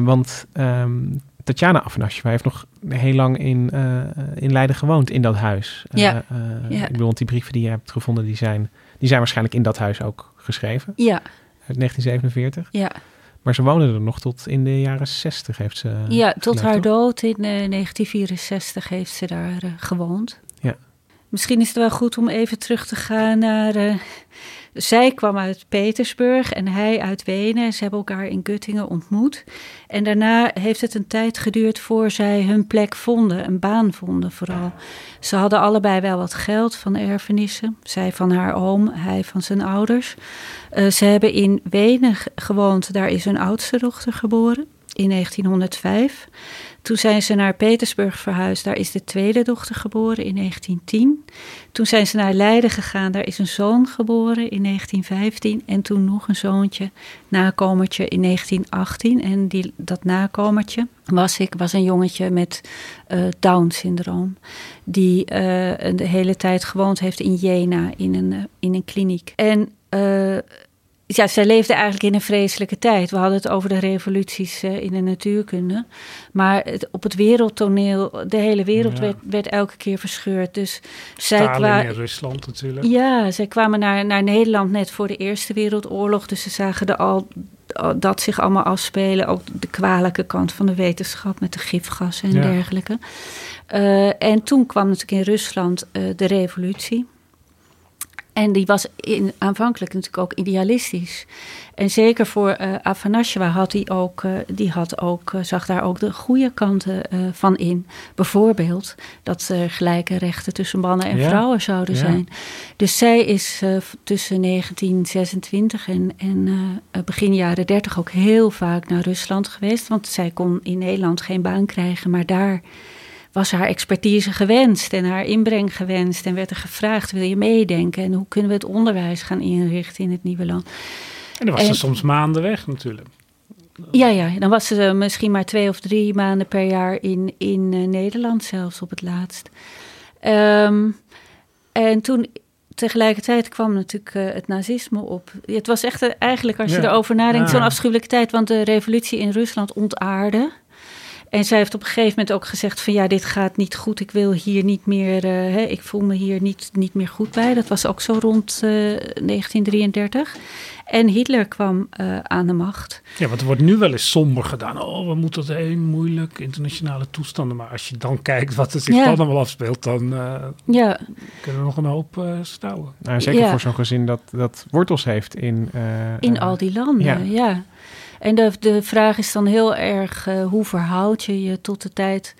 want um, Tatjana Afanasjeva heeft nog heel lang in, in Leiden gewoond, in dat huis. Ja. ja. Ik bedoel, want die brieven die je hebt gevonden, die zijn, die zijn waarschijnlijk in dat huis ook geschreven. Ja. Uit 1947. Ja. Maar ze woonde er nog tot in de jaren 60 heeft ze. Ja, tot haar dood in uh, 1964 heeft ze daar uh, gewoond. Ja. Misschien is het wel goed om even terug te gaan naar. Zij kwam uit Petersburg en hij uit Wenen. Ze hebben elkaar in Göttingen ontmoet. En daarna heeft het een tijd geduurd voor zij hun plek vonden, een baan vonden vooral. Ze hadden allebei wel wat geld van erfenissen. Zij van haar oom, hij van zijn ouders. Uh, ze hebben in Wenen gewoond, daar is hun oudste dochter geboren in 1905. Toen zijn ze naar Petersburg verhuisd. Daar is de tweede dochter geboren in 1910. Toen zijn ze naar Leiden gegaan. Daar is een zoon geboren in 1915. En toen nog een zoontje, nakomertje in 1918. En die, dat nakomertje was ik, was een jongetje met uh, Down-syndroom. Die uh, de hele tijd gewoond heeft in Jena in een, uh, in een kliniek. En ja, zij leefde eigenlijk in een vreselijke tijd. We hadden het over de revoluties uh, in de natuurkunde. Maar het, op het wereldtoneel, de hele wereld ja. werd, werd, elke keer verscheurd. Dus zij kwamen in Rusland natuurlijk. Ja, zij kwamen naar, naar Nederland net voor de Eerste Wereldoorlog. Dus ze zagen er al dat zich allemaal afspelen. Ook de kwalijke kant van de wetenschap met de gifgassen en ja. dergelijke. Uh, en toen kwam natuurlijk in Rusland uh, de revolutie. En die was in, aanvankelijk natuurlijk ook idealistisch. En zeker voor uh, had hij ook, uh, die had ook, uh, zag daar ook de goede kanten van in. Bijvoorbeeld dat er gelijke rechten tussen mannen en ja. vrouwen zouden ja. zijn. Dus zij is tussen 1926 en, en begin jaren 30 ook heel vaak naar Rusland geweest. Want zij kon in Nederland geen baan krijgen, maar daar was haar expertise gewenst en haar inbreng gewenst. En werd er gevraagd: wil je meedenken? En hoe kunnen we het onderwijs gaan inrichten in het nieuwe land? En dan was ze soms maanden weg natuurlijk. Ja, ja, dan was ze misschien maar twee of drie maanden per jaar in, in uh, Nederland, zelfs op het laatst. Um, en toen tegelijkertijd kwam natuurlijk uh, het nazisme op. Het was echt uh, eigenlijk, als je ja. erover nadenkt, ja. zo'n afschuwelijke tijd. Want de revolutie in Rusland ontaarde. En zij heeft op een gegeven moment ook gezegd van ja, dit gaat niet goed. Ik wil hier niet meer, uh, hè, ik voel me hier niet, niet meer goed bij. Dat was ook zo rond uh, 1933. En Hitler kwam uh, aan de macht. Ja, want er wordt nu wel eens somber gedaan. Oh, we moeten het heel moeilijk, internationale toestanden. Maar als je dan kijkt wat er zich ja. dan allemaal afspeelt, dan uh, ja. kunnen we nog een hoop uh, stouwen. Nou, zeker ja. voor zo'n gezin dat, dat wortels heeft in... in al die landen, ja. En de, de vraag is dan heel erg, uh, hoe verhoud je je tot de tijd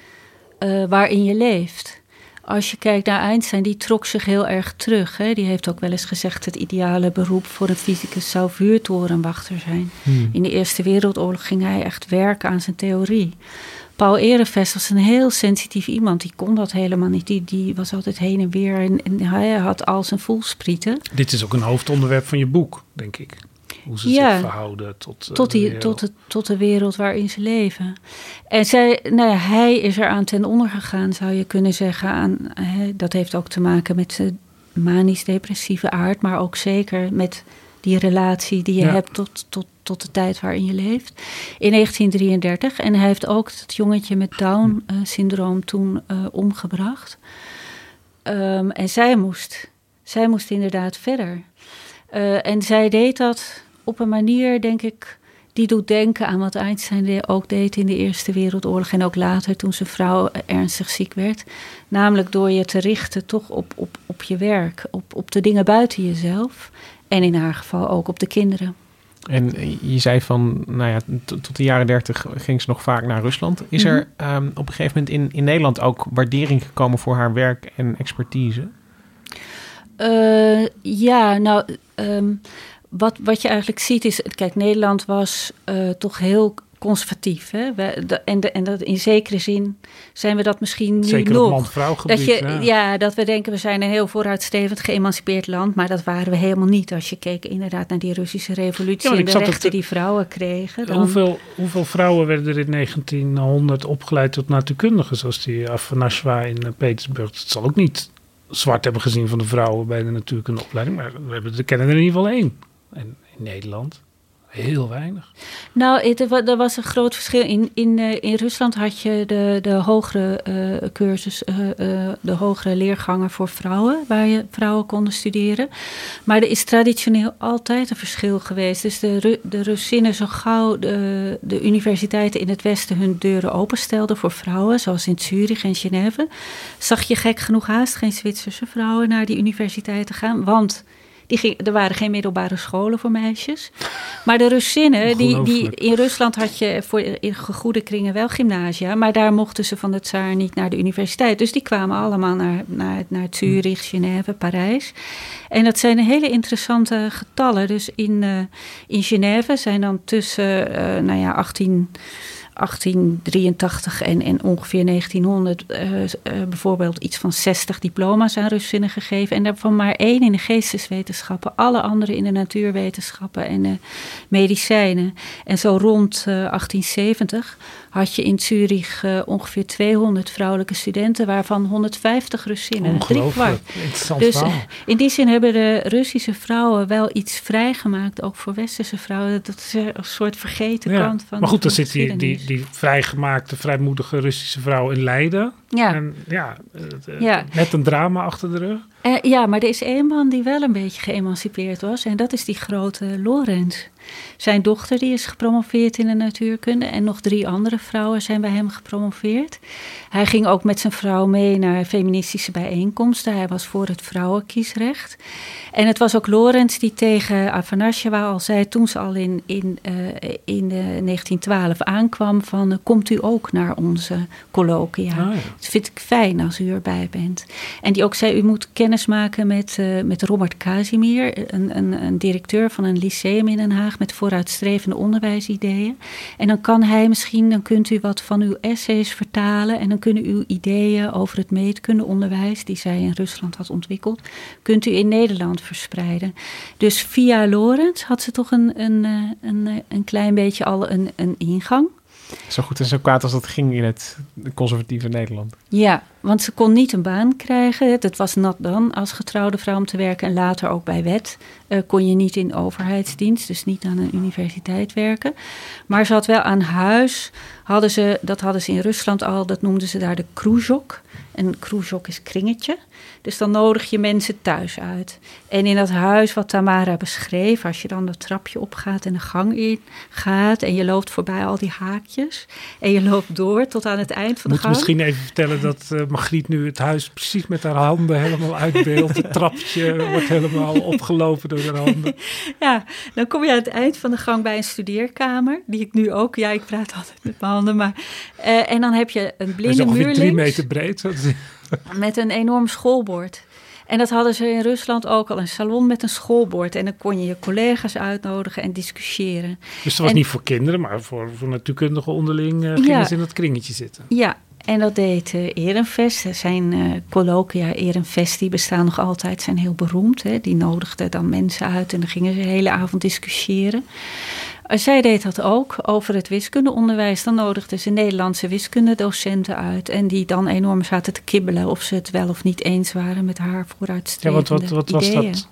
uh, waarin je leeft? Als je kijkt naar Einstein, die trok zich heel erg terug. Hè? Die heeft ook wel eens gezegd, het ideale beroep voor een fysicus zou vuurtorenwachter zijn. Hmm. In de Eerste Wereldoorlog ging hij echt werken aan zijn theorie. Paul Ehrenvest was een heel sensitief iemand. Die kon dat helemaal niet. Die, die was altijd heen en weer en, en hij had al zijn voelsprieten. Dit is ook een hoofdonderwerp van je boek, denk ik hoe ze ja, zich verhouden tot, uh, tot, die, de tot, de, tot de wereld waarin ze leven. En zij, nou ja, hij is er aan ten onder gegaan, zou je kunnen zeggen. Aan, hè, dat heeft ook te maken met zijn manisch-depressieve aard, maar ook zeker met die relatie die je ja. hebt tot, tot, tot de tijd waarin je leeft. In 1933. En hij heeft ook het jongetje met Down-syndroom uh, toen uh, omgebracht. Um, en zij moest, zij moest inderdaad verder. Uh, en zij deed dat op een manier, denk ik, die doet denken aan wat Einstein ook deed in de Eerste Wereldoorlog en ook later toen zijn vrouw ernstig ziek werd. Namelijk door je te richten toch op, op, op je werk, op, op de dingen buiten jezelf en in haar geval ook op de kinderen. En je zei van, nou ja, tot de jaren dertig ging ze nog vaak naar Rusland. Is mm -hmm. er um, op een gegeven moment in, in Nederland ook waardering gekomen voor haar werk en expertise? Uh, ja, nou, um, wat, wat je eigenlijk ziet is, kijk, Nederland was uh, toch heel conservatief. Hè? We, de, en, de, en dat in zekere zin zijn we dat misschien nu Zeker nog. man-vrouw dat je, ja. ja. dat we denken we zijn een heel vooruitstrevend geëmancipeerd land, maar dat waren we helemaal niet. Als je keek inderdaad naar die Russische revolutie ja, en de rechten te, die vrouwen kregen. Dan... Hoeveel, hoeveel vrouwen werden er in 1900 opgeleid tot natuurkundigen, zoals die Afanasjewa in uh, Petersburg? Dat zal ook niet zwart hebben gezien van de vrouwen bij de natuurkunde opleiding, maar we hebben, er kennen er in ieder geval één. En in Nederland heel weinig. Nou, er was een groot verschil. In, in, in Rusland had je de, de hogere uh, cursus, uh, de hogere leergangen voor vrouwen, waar je vrouwen konden studeren. Maar er is traditioneel altijd een verschil geweest. Dus de, de Russinnen, zo gauw de, de universiteiten in het Westen hun deuren openstelden voor vrouwen, zoals in Zurich en Genève, zag je gek genoeg haast geen Zwitserse vrouwen naar die universiteiten gaan. Want die ging, er waren geen middelbare scholen voor meisjes. Maar de Russinnen, die, die, in Rusland had je voor in goede kringen wel gymnasia. Maar daar mochten ze van de tsaar niet naar de universiteit. Dus die kwamen allemaal naar, naar, naar Zurich, Genève, Parijs. En dat zijn hele interessante getallen. Dus in, uh, in Genève zijn dan tussen, uh, nou ja, 18... 1883 en, en ongeveer 1900 uh, uh, bijvoorbeeld iets van 60 diploma's aan Russinnen gegeven. En daarvan maar één in de geesteswetenschappen, alle andere in de natuurwetenschappen en de medicijnen. En zo rond uh, 1870 had je in Zurich ongeveer 200 vrouwelijke studenten, waarvan 150 Russinnen. Drie kwart. Dus in die zin hebben de Russische vrouwen wel iets vrijgemaakt, ook voor westerse vrouwen. Dat is een soort vergeten ja. kant van. Maar goed, dan zit die, die, die vrijgemaakte, vrijmoedige Russische vrouw in Leiden. Ja. En ja, het, eh, Ja. net een drama achter de rug. Eh, ja, maar er is één man die wel een beetje geëmancipeerd was. En dat is die grote Lorenz. Zijn dochter die is gepromoveerd in de natuurkunde. En nog drie andere vrouwen zijn bij hem gepromoveerd. Hij ging ook met zijn vrouw mee naar feministische bijeenkomsten. Hij was voor het vrouwenkiesrecht. En het was ook Lorenz die tegen Afanasjewa al zei... toen ze al in, in, eh, in eh, 1912 aankwam van... eh, komt u ook naar onze colloquia. Ah, ja. Dat vind ik fijn als u erbij bent. En die ook zei, u moet kennis maken met, eh, met Robert Casimir, een, een, een directeur van een lyceum in Den Haag met vooruitstrevende onderwijsideeën. En dan kan hij misschien, dan kunt u wat van uw essays vertalen en dan kunnen uw ideeën over het meetkundeonderwijs, die zij in Rusland had ontwikkeld, kunt u in Nederland verspreiden. Dus via Lorenz had ze toch een, een, eh, een, eh, een klein beetje al een, een ingang. Zo goed en zo kwaad als dat ging in het conservatieve Nederland. Ja, want ze kon niet een baan krijgen. Het was nat dan als getrouwde vrouw om te werken. En later ook bij wet eh, kon je niet in overheidsdienst, dus niet aan een universiteit werken. Maar ze had wel aan huis, hadden ze, dat hadden ze in Rusland al, dat noemden ze daar de kruzhok. En kruzhok is kringetje. Dus dan nodig je mensen thuis uit. En in dat huis wat Tamara beschreef, als je dan dat trapje opgaat en de gang in gaat en je loopt voorbij al die haakjes en je loopt door tot aan het eind van de Moet gang. misschien even vertellen dat eh Margriet nu het huis precies met haar handen helemaal uitbeeldt. Het trapje wordt helemaal opgelopen door haar handen. [LAUGHS] Ja, dan kom je aan het eind van de gang bij een studeerkamer, die ik nu ook, ja, ik praat altijd met mijn handen, maar. eh, en dan heb je een blinde muur drie links meter breed. [LAUGHS] Met een enorm schoolbord. En dat hadden ze in Rusland ook al, een salon met een schoolbord. En dan kon je je collega's uitnodigen en discussiëren. Dus dat was En- niet voor kinderen, maar voor, voor natuurkundigen onderling eh, gingen Ja. ze in dat kringetje zitten. Ja, en dat deed Ehrenfest. Er zijn eh colloquia Ehrenfest, die bestaan nog altijd, zijn heel beroemd. Hè. Die nodigden dan mensen uit en dan gingen ze de hele avond discussiëren. Eh, Zij deed dat ook over het wiskundeonderwijs. Dan nodigden ze Nederlandse wiskundedocenten uit. En die dan enorm zaten te kibbelen of ze het wel of niet eens waren met haar Ja, vooruitstrevende wat, wat, wat was dat?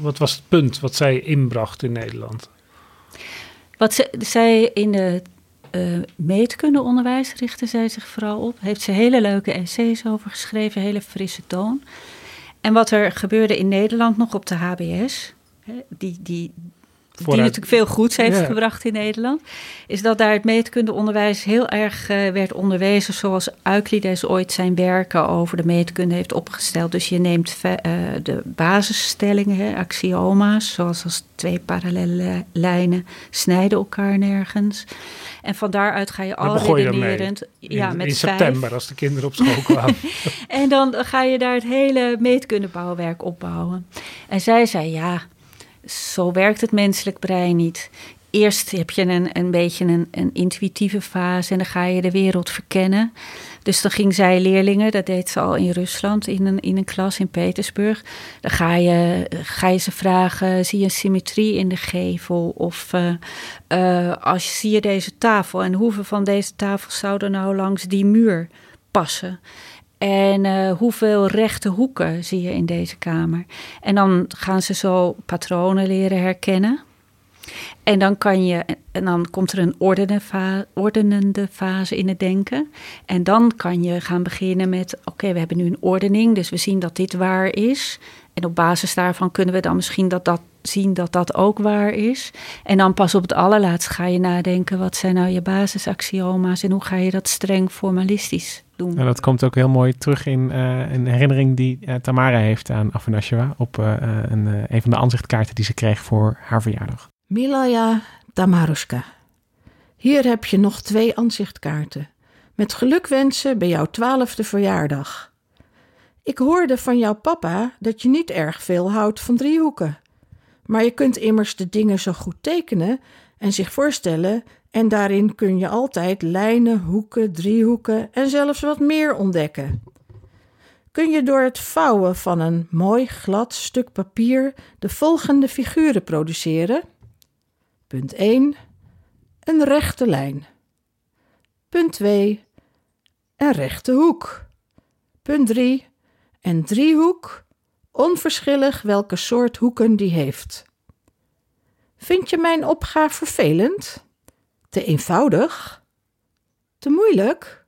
Wat was het punt wat zij inbracht in Nederland? Wat ze, zij in de eh meetkundeonderwijs richtte zij zich vooral op. Heeft ze hele leuke essays over geschreven, hele frisse toon. En wat er gebeurde in Nederland nog op de HBS, hè, die, die, natuurlijk veel goeds heeft Ja. gebracht in Nederland, is dat daar het meetkundeonderwijs heel erg eh, werd onderwezen zoals Euclides ooit zijn werken over de meetkunde heeft opgesteld. Dus je neemt eh, de basisstellingen, hè, axioma's, zoals als twee parallele lijnen snijden elkaar nergens. En van daaruit ga je al redenerend. In, ja, met in vijf. september, als de kinderen op school kwamen. [LAUGHS] En dan ga je daar het hele meetkundebouwwerk opbouwen. En zij zei, ja, zo werkt het menselijk brein niet. Eerst heb je een, een beetje een, een intuïtieve fase en dan ga je de wereld verkennen. Dus dan ging zij leerlingen, dat deed ze al in Rusland, in een, in een klas in Petersburg. Dan ga je, ga je ze vragen, zie je een symmetrie in de gevel? Of eh, eh, als zie je deze tafel en hoeveel van deze tafels zouden nou langs die muur passen? En eh, hoeveel rechte hoeken zie je in deze kamer? En dan gaan ze zo patronen leren herkennen. En dan, kan je, en dan komt er een ordenende fase in het denken. En dan kan je gaan beginnen met: oké, we hebben nu een ordening, dus we zien dat dit waar is. En op basis daarvan kunnen we dan misschien dat dat zien dat dat ook waar is. En dan pas op het allerlaatst ga je nadenken: wat zijn nou je basisaxioma's en hoe ga je dat streng formalistisch doen? En dat komt ook heel mooi terug in eh, een herinnering die eh, Tamara heeft aan Afanasjewa op eh, een, eh, een van de aanzichtkaarten die ze kreeg voor haar verjaardag. Milaya Damaruska. Hier heb je nog twee aanzichtkaarten. Met gelukwensen bij jouw twaalfde verjaardag. Ik hoorde van jouw papa dat je niet erg veel houdt van driehoeken. Maar je kunt immers de dingen zo goed tekenen en zich voorstellen, en daarin kun je altijd lijnen, hoeken, driehoeken en zelfs wat meer ontdekken. Kun je door het vouwen van een mooi glad stuk papier de volgende figuren produceren? Punt 1. Een rechte lijn. Punt 2. Een rechte hoek. Punt 3. Een driehoek, onverschillig welke soort hoeken die heeft. Vind je mijn opgave vervelend? Te eenvoudig? Te moeilijk?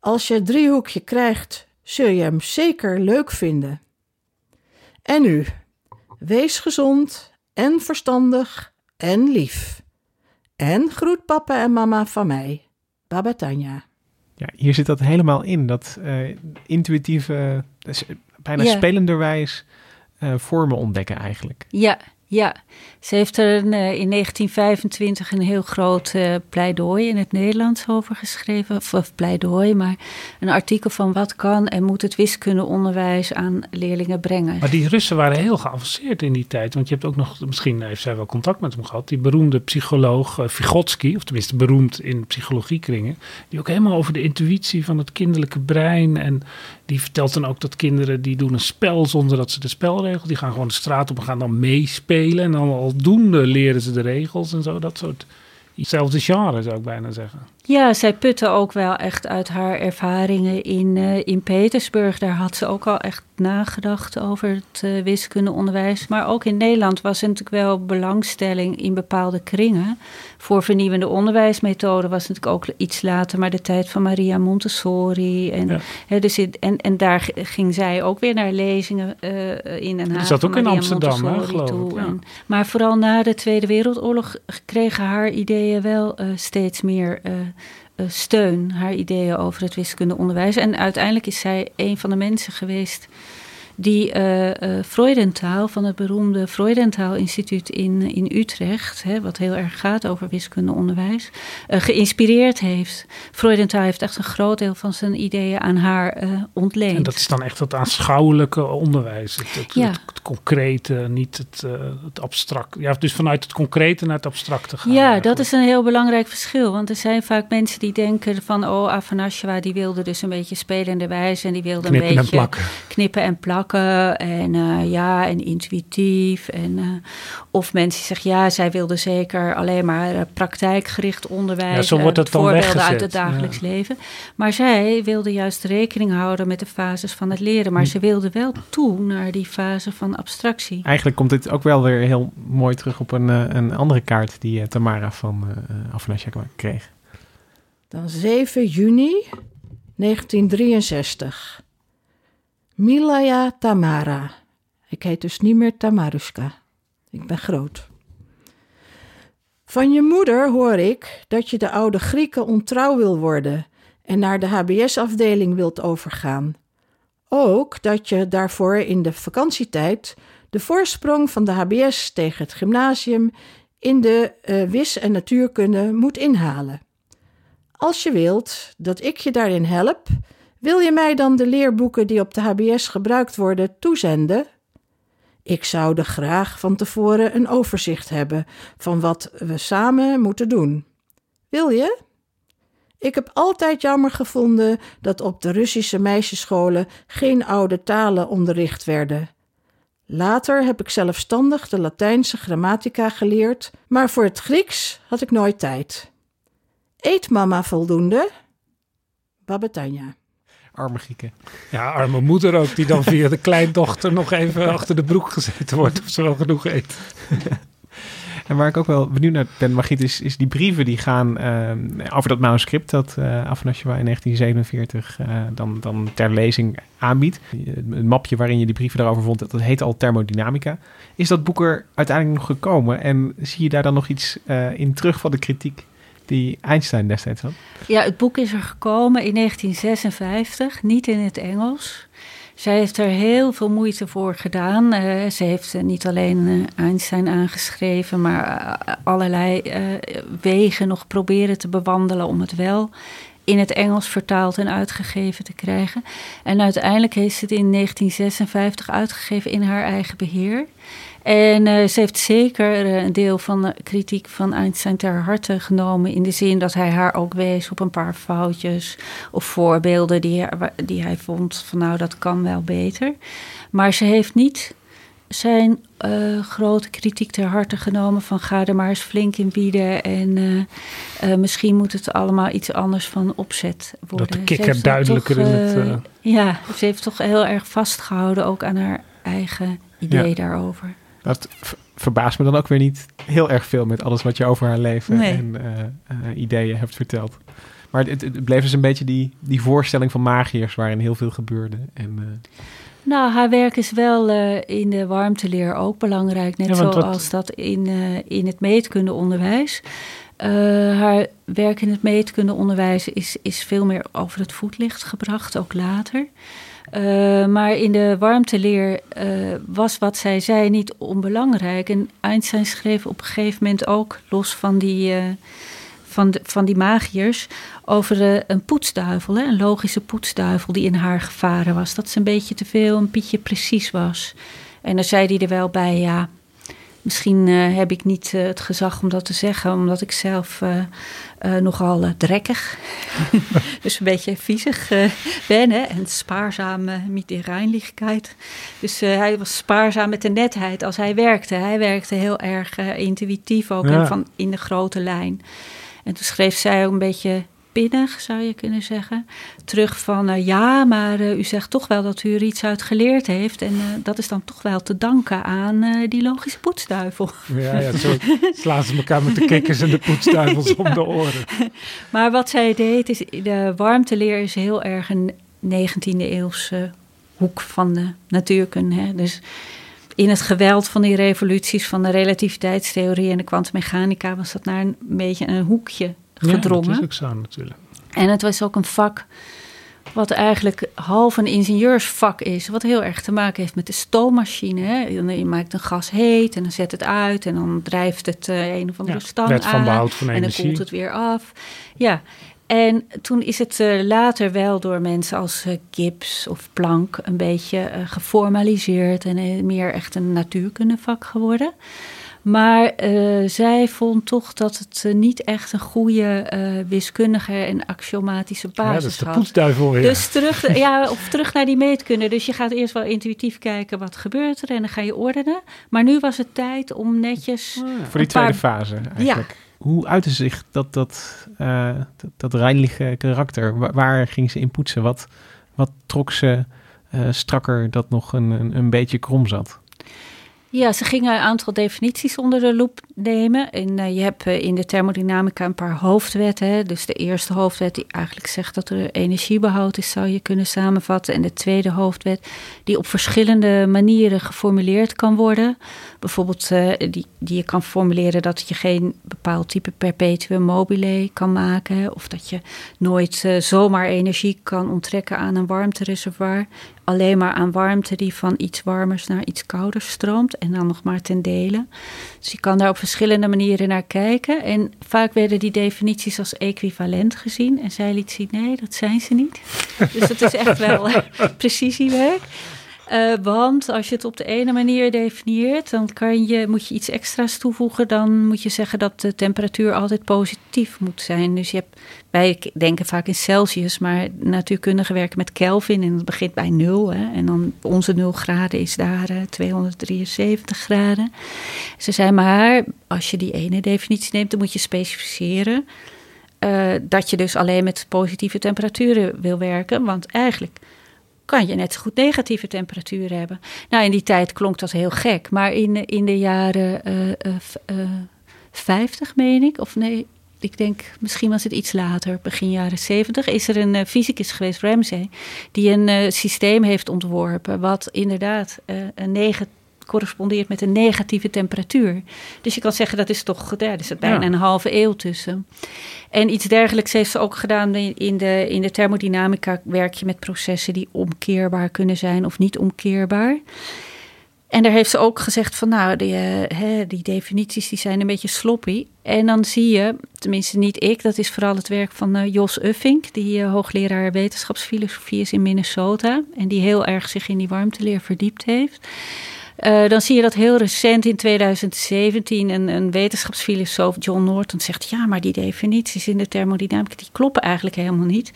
Als je het driehoekje krijgt, zul je hem zeker leuk vinden. En nu, wees gezond en verstandig en lief. En groet papa en mama van mij, Baba Tanja. Ja, hier zit dat helemaal in. Dat uh, intuïtieve, dus bijna ja. spelenderwijs uh, vormen ontdekken eigenlijk. Ja, ja, ze heeft er een, uh, in 1925 een heel groot uh, pleidooi in het Nederlands over geschreven. Of, of, pleidooi, maar een artikel van wat kan en moet het wiskundeonderwijs aan leerlingen brengen. Maar die Russen waren heel geavanceerd in die tijd. Want je hebt ook nog, misschien heeft zij wel contact met hem gehad, die beroemde psycholoog uh, Vygotsky, of tenminste beroemd in psychologiekringen. Die ook helemaal over de intuïtie van het kinderlijke brein. En die vertelt dan ook dat kinderen die doen een spel zonder dat ze de spelregels, die gaan gewoon de straat op en gaan dan meespelen. En dan aldoende leren ze de regels en zo. Dat soort. Hetzelfde genre zou ik bijna zeggen. Ja, zij putte ook wel echt uit haar ervaringen in, uh, in Petersburg. Daar had ze ook al echt nagedacht over het uh, wiskundeonderwijs. Maar ook in Nederland was er natuurlijk wel belangstelling in bepaalde kringen. Voor vernieuwende onderwijsmethoden was natuurlijk ook iets later, maar de tijd van Maria Montessori. En, ja. hè, dus in, en, en daar ging zij ook weer naar lezingen uh, in Den Haag. Zat ook in Amsterdam, hè, geloof toe. ik. Ja. En, maar vooral na de Tweede Wereldoorlog kregen haar ideeën wel steeds meer steun, haar ideeën over het wiskundeonderwijs. En uiteindelijk is zij een van de mensen geweest die uh, uh, Freudentaal van het beroemde Freudentaal Instituut in, in Utrecht, hè, wat heel erg gaat over wiskundeonderwijs, uh, geïnspireerd heeft. Freudentaal heeft echt een groot deel van zijn ideeën aan haar ontleend. En dat is dan echt het aanschouwelijke onderwijs, het, het, ja. het, het concrete, niet het, het abstract. Ja, dus vanuit het concrete naar het abstracte gaan. Ja, eigenlijk. dat is een heel belangrijk verschil, want er zijn vaak mensen die denken van, oh, Afanasjewa, die wilde dus een beetje spelende wijze en die wilde knippen een beetje en knippen en plakken en uh, ja, en intuïtief. En, uh, of mensen zeggen, ja, zij wilde zeker alleen maar uh, praktijkgericht onderwijs. Ja, zo wordt voorbeelden weggezet. uit het dagelijks ja. leven. Maar zij wilde juist rekening houden met de fases van het leren. Maar hm. ze wilde wel toe naar die fase van abstractie. Eigenlijk komt dit ook wel weer heel mooi terug op een, een andere kaart die Tamara van uh, Afnasjak kreeg. Dan 7 juni 1963. Milaya Tamara. Ik heet dus niet meer Tamaruska. Ik ben groot. Van je moeder hoor ik dat je de oude Grieken ontrouw wil worden en naar de HBS-afdeling wilt overgaan. Ook dat je daarvoor in de vakantietijd de voorsprong van de HBS tegen het gymnasium in de uh, wis- en natuurkunde moet inhalen. Als je wilt dat ik je daarin help, wil je mij dan de leerboeken die op de HBS gebruikt worden toezenden? Ik zou er graag van tevoren een overzicht hebben van wat we samen moeten doen. Wil je? Ik heb altijd jammer gevonden dat op de Russische meisjesscholen geen oude talen onderricht werden. Later heb ik zelfstandig de Latijnse grammatica geleerd, maar voor het Grieks had ik nooit tijd. Eet mama voldoende? Babetanja arme Grieken. Ja, arme moeder ook, die dan via de kleindochter nog even achter de broek gezeten wordt of ze wel genoeg eet. En waar ik ook wel benieuwd naar ben, Margriet, is, is die brieven die gaan uh, over dat manuscript dat uh, Afanasjewa in 1947 uh, dan, dan ter lezing aanbiedt. Het mapje waarin je die brieven daarover vond, dat heet al Thermodynamica. Is dat boek er uiteindelijk nog gekomen en zie je daar dan nog iets uh, in terug van de kritiek die Einstein destijds had? Ja, het boek is er gekomen in 1956, niet in het Engels. Zij heeft er heel veel moeite voor gedaan. Uh, ze heeft uh, niet alleen uh, Einstein aangeschreven, maar allerlei wegen nog proberen te bewandelen om het wel in het Engels vertaald en uitgegeven te krijgen. En uiteindelijk heeft ze het in 1956 uitgegeven in haar eigen beheer. En uh, ze heeft zeker uh, een deel van de kritiek van Einstein ter harte genomen. In de zin dat hij haar ook wees op een paar foutjes of voorbeelden die, die hij vond van nou dat kan wel beter. Maar ze heeft niet zijn uh, grote kritiek ter harte genomen van ga er maar eens flink in bieden en misschien moet het allemaal iets anders van opzet worden. Dat de kikker duidelijker toch, in het... Ja, ze heeft toch heel erg vastgehouden ook aan haar eigen idee ja. daarover. Dat verbaast me dan ook weer niet heel erg veel met alles wat je over haar leven nee. en uh, uh, ideeën hebt verteld. Maar het, het bleef dus een beetje die, die voorstelling van magiërs waarin heel veel gebeurde. En, uh... Nou, haar werk is wel in de warmteleer ook belangrijk. Net ja, zoals dat in, in het meetkundeonderwijs. haar werk in het meetkundeonderwijs is, is veel meer over het voetlicht gebracht, ook later. Uh, maar in de warmteleer uh, was wat zij zei niet onbelangrijk. En Einstein schreef op een gegeven moment ook, los van die, uh, van, de, van die magiërs, over een poetsduivel. Hè? Een logische poetsduivel die in haar gevaren was. Dat ze een beetje te veel, een pietje precies was. En dan zei hij er wel bij, ja, Misschien heb ik niet het gezag om dat te zeggen, omdat ik zelf uh, nogal drekkig, [LAUGHS] dus een beetje viezig ben hè, en spaarzaam met de reinlichkeit. Dus hij was spaarzaam met de netheid als hij werkte. Hij werkte heel erg intuïtief ook ja. en van in de grote lijn. En toen schreef zij ook een beetje pinnig, zou je kunnen zeggen. Terug van uh, ja, maar uh, u zegt toch wel dat u er iets uit geleerd heeft. En uh, dat is dan toch wel te danken aan die logische poetsduivel. Ja, ja zo slaan ze elkaar met de kikkers en de poetsduivels om de oren. [LAUGHS] Maar wat zij deed, is de warmteleer is heel erg een 19e eeuwse hoek van de natuurkunde. Hè? Dus in het geweld van die revoluties van de relativiteitstheorie en de kwantummechanica was dat naar een beetje een hoekje gedrongen. Ja, dat is ook zo natuurlijk. En het was ook een vak wat eigenlijk half een ingenieursvak is. Wat heel erg te maken heeft met de stoommachine. Hè. Je maakt een gas heet en dan zet het uit... en dan drijft het uh, een of andere ja, stang aan. van behoud van energie. En dan koelt het weer af. Ja, en toen is het uh, later wel door mensen als uh, Gibbs of Planck... een beetje geformaliseerd en meer echt een natuurkundevak geworden... Maar uh, zij vond toch dat het uh, niet echt een goede uh, wiskundige en axiomatische basis had. Ja, dat is de poetsduivel weer. Dus terug, ja, of terug naar die meetkunde. Dus je gaat eerst wel intuïtief kijken wat gebeurt er en dan ga je ordenen. Maar nu was het tijd om netjes... Oh, ja. Voor die tweede fase eigenlijk. Ja. Hoe uitte zich dat, dat, dat, dat reinlige karakter? Waar, waar, ging ze in poetsen? Wat, wat trok ze strakker dat nog een, een, een beetje krom zat? Ja, ze gingen een aantal definities onder de loep nemen. En uh, je hebt uh, in de thermodynamica een paar hoofdwetten. Dus de eerste hoofdwet die eigenlijk zegt dat er energiebehoud is, zou je kunnen samenvatten. En de tweede hoofdwet die op verschillende manieren geformuleerd kan worden. Bijvoorbeeld uh, die, die je kan formuleren dat je geen bepaald type perpetuum mobile kan maken. Of dat je nooit zomaar energie kan onttrekken aan een warmtereservoir alleen maar aan warmte die van iets warmers naar iets kouder stroomt en dan nog maar ten dele. Dus je kan daar op verschillende manieren naar kijken. En vaak werden die definities als equivalent gezien. En zij liet zien, nee, dat zijn ze niet. dus dat is echt wel [LAUGHS] precisiewerk. Uh, want als je het op de ene manier definieert, dan kan je, moet je iets extra's toevoegen. Dan moet je zeggen dat de temperatuur altijd positief moet zijn. Dus je hebt, wij denken vaak in Celsius, maar natuurkundigen werken met Kelvin en het begint bij nul. Hè, en dan onze 0 graden is daar uh, 273 graden. Ze zijn maar, als je die ene definitie neemt, dan moet je specificeren. Uh, dat je dus alleen met positieve temperaturen wil werken. Want eigenlijk kan je net goed negatieve temperatuur hebben. Nou, in die tijd klonk dat heel gek. Maar in, in de jaren uh, uh, 50, meen ik, of nee, ik denk misschien was het iets later, begin jaren 70, is er een fysicus geweest, Ramsey, die een systeem heeft ontworpen wat inderdaad uh, een negatief correspondeert met een negatieve temperatuur. Dus je kan zeggen dat is toch, ja, er zit bijna een halve eeuw tussen. En iets dergelijks heeft ze ook gedaan in de, in de thermodynamica. Werk je met processen die omkeerbaar kunnen zijn of niet omkeerbaar. En daar heeft ze ook gezegd van nou, die, uh, die definities die zijn een beetje sloppy. En dan zie je, tenminste niet ik, dat is vooral het werk van uh, Jos Uffink, die uh, hoogleraar wetenschapsfilosofie is in Minnesota. En die heel erg zich in die warmteleer verdiept heeft. Uh, dan zie je dat heel recent in 2017 een, een wetenschapsfilosoof, John Norton, zegt: Ja, maar die definities in de thermodynamica die kloppen eigenlijk helemaal niet.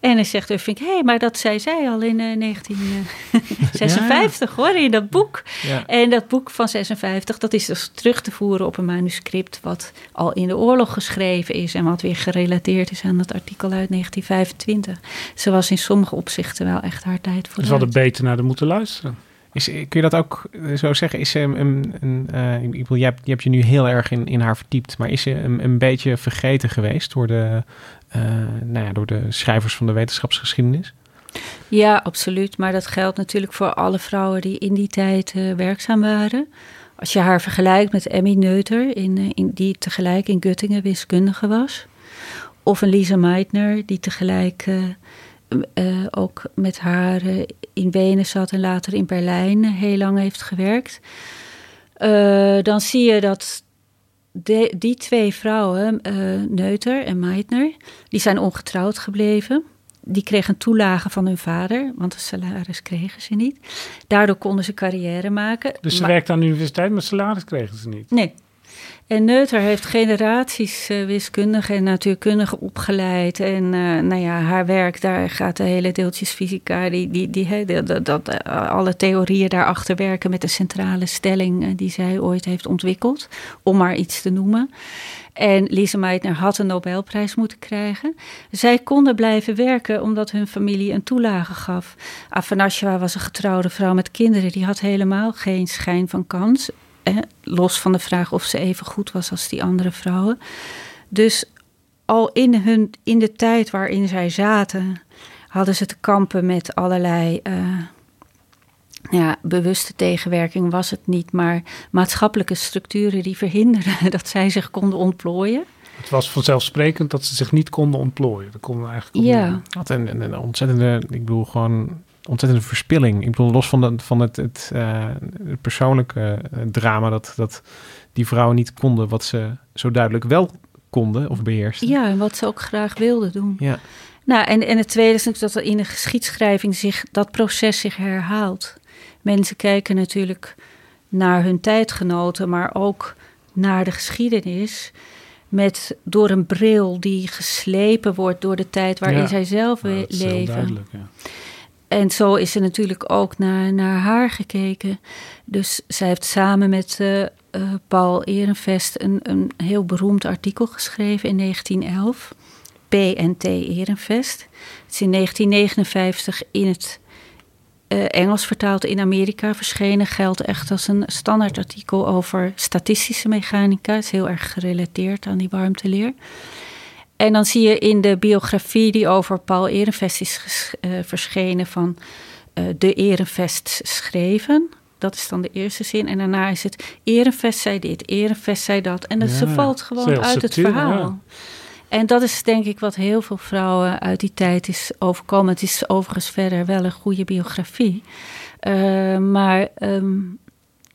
En hij zegt, ik, hé, hey, maar dat zei zij al in uh, 1956 [LAUGHS] ja. hoor, in dat boek. Ja. En dat boek van 56, dat is dus terug te voeren op een manuscript wat al in de oorlog geschreven is en wat weer gerelateerd is aan dat artikel uit 1925. Ze was in sommige opzichten wel echt haar tijd voor. Ze hadden beter naar de moeten luisteren. Is, kun je dat ook eh, zo zeggen? Is ze een, een, uh, ik je hebt, je nu heel erg in, in haar verdiept, maar is ze een, een beetje vergeten geweest door de, uh, nou ja, door de schrijvers van de wetenschapsgeschiedenis? Ja, absoluut. Maar dat geldt natuurlijk voor alle vrouwen die in die tijd werkzaam waren. Als je haar vergelijkt met Emmy Neuter, in, in, die tegelijk in Göttingen wiskundige was. Of een Lisa Meitner, die tegelijk uh, ook met haar uh, in Wenen zat en later in Berlijn heel lang heeft gewerkt. Dan zie je dat de, die twee vrouwen, Neuter en Meitner, die zijn ongetrouwd gebleven. Die kregen toelage van hun vader, want een salaris kregen ze niet. Daardoor konden ze carrière maken. Dus ze werkte aan de universiteit, maar salaris kregen ze niet? Nee, en Neuter heeft generaties uh, wiskundigen en natuurkundigen opgeleid. En uh, nou ja, haar werk, daar gaat de hele deeltjesfysica, die, die, die, die dat, uh, alle theorieën daarachter werken met de centrale stelling die zij ooit heeft ontwikkeld, om maar iets te noemen. En Lise Meitner had een Nobelprijs moeten krijgen. Zij konden blijven werken omdat hun familie een toelage gaf. Afanasjewa was een getrouwde vrouw met kinderen. Die had helemaal geen schijn van kans los van de vraag of ze even goed was als die andere vrouwen. Dus al in, hun, in de tijd waarin zij zaten, hadden ze te kampen met allerlei. Uh, ja, bewuste tegenwerking was het niet, maar maatschappelijke structuren die verhinderden [LAUGHS] dat zij zich konden ontplooien. Het was vanzelfsprekend dat ze zich niet konden ontplooien. Dat konden eigenlijk. Ja. Wat een, een ontzettende, ik bedoel gewoon ontzettende verspilling. Ik bedoel, los van, de, van het, het, uh, het persoonlijke uh, drama dat, dat die vrouwen niet konden wat ze zo duidelijk wel konden of beheersten. Ja, en wat ze ook graag wilden doen. Ja. Nou, en, en het tweede is natuurlijk dat er in de geschiedschrijving zich dat proces zich herhaalt. Mensen kijken natuurlijk naar hun tijdgenoten, maar ook naar de geschiedenis met, door een bril die geslepen wordt door de tijd waarin ja. zij zelf Nou, dat is heel leven. duidelijk, ja. En zo is er natuurlijk ook naar, naar haar gekeken. Dus zij heeft samen met uh, uh, Paul Ehrenvest een, een heel beroemd artikel geschreven in 1911. P en T Ehrenvest. Het is in 1959 in het uh, Engels vertaald in Amerika verschenen. Geldt echt als een standaardartikel over statistische mechanica. Het is heel erg gerelateerd aan die warmteleer. En dan zie je in de biografie die over Paul Ehrenvest is uh, verschenen van uh, de Ehrenvest schreven. Dat is dan de eerste zin. En daarna is het Ehrenvest zei dit, Ehrenvest zei dat. En dat Ja, ze valt gewoon uit het verhaal. ja. En dat is denk ik wat heel veel vrouwen uit die tijd is overkomen. Het is overigens verder wel een goede biografie. Uh, maar um,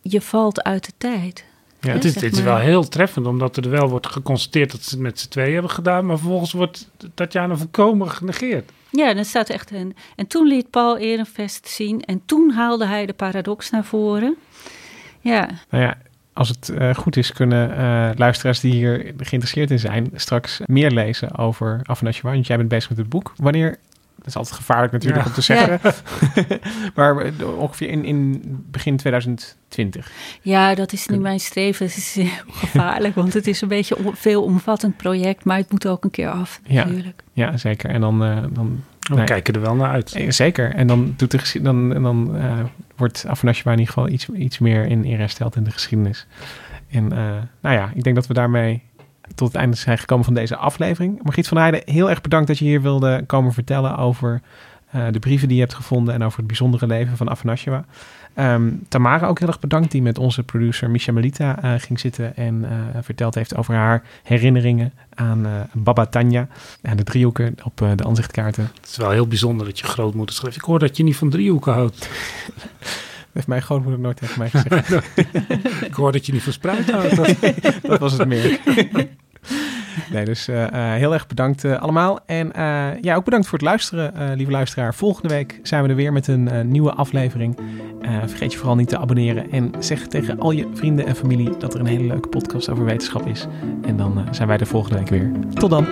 je valt uit de tijd. Ja, het is, zeg het is maar. wel heel treffend, omdat er wel wordt geconstateerd dat ze het met z'n tweeën hebben gedaan, maar vervolgens wordt Tatjana volkomen genegeerd. Ja, dan staat echt een. En toen liet Paul Ehrenvest zien. En toen haalde hij de paradox naar voren. Ja, Nou ja, als het eh, goed is, kunnen eh, luisteraars die hier geïnteresseerd in zijn, straks meer lezen over Afanasjewa. Want jij bent bezig met het boek. Wanneer, dat is altijd gevaarlijk natuurlijk Ja. om te zeggen, [LAUGHS] maar eh, ongeveer in, in begin 2020. ja dat is nu Kunnen- mijn streven. Het is heel [LAUGHS] gevaarlijk, want het is een beetje een veelomvattend project. Maar het moet ook een keer af, Ja. natuurlijk. Ja, zeker. En dan, eh, dan We Nee. kijken er wel naar uit. eh, zeker. En dan, doet de dan, en dan eh, wordt Afanasjewa in ieder geval iets, iets meer in eer hersteld in de geschiedenis. En eh, nou ja, ik denk dat we daarmee tot het einde zijn gekomen van deze aflevering. Margriet van Heijden, heel erg bedankt dat je hier wilde komen vertellen over eh, de brieven die je hebt gevonden en over het bijzondere leven van Afanasjewa. Ehm, Tamara ook heel erg bedankt, die met onze producer Misha Melita eh, ging zitten en eh, verteld heeft over haar herinneringen aan Baba Tanja en de driehoeken op de aanzichtkaarten. Het is wel heel bijzonder dat je grootmoeder schrijft. Ik hoor dat je niet van driehoeken houdt. [LAUGHS] Heeft mijn grootmoeder nooit tegen mij gezegd. [LAUGHS] Ik hoor dat je niet van spruit houdt. [LAUGHS] Dat- dat was het meer. Nee, dus eh, eh, heel erg bedankt eh, allemaal. En ja, ook bedankt voor het luisteren, lieve luisteraar. Volgende week zijn we er weer met een nieuwe aflevering. Vergeet je vooral niet te abonneren. En zeg tegen al je vrienden en familie dat er een hele leuke podcast over wetenschap is. En dan zijn wij de volgende week weer. Tot dan.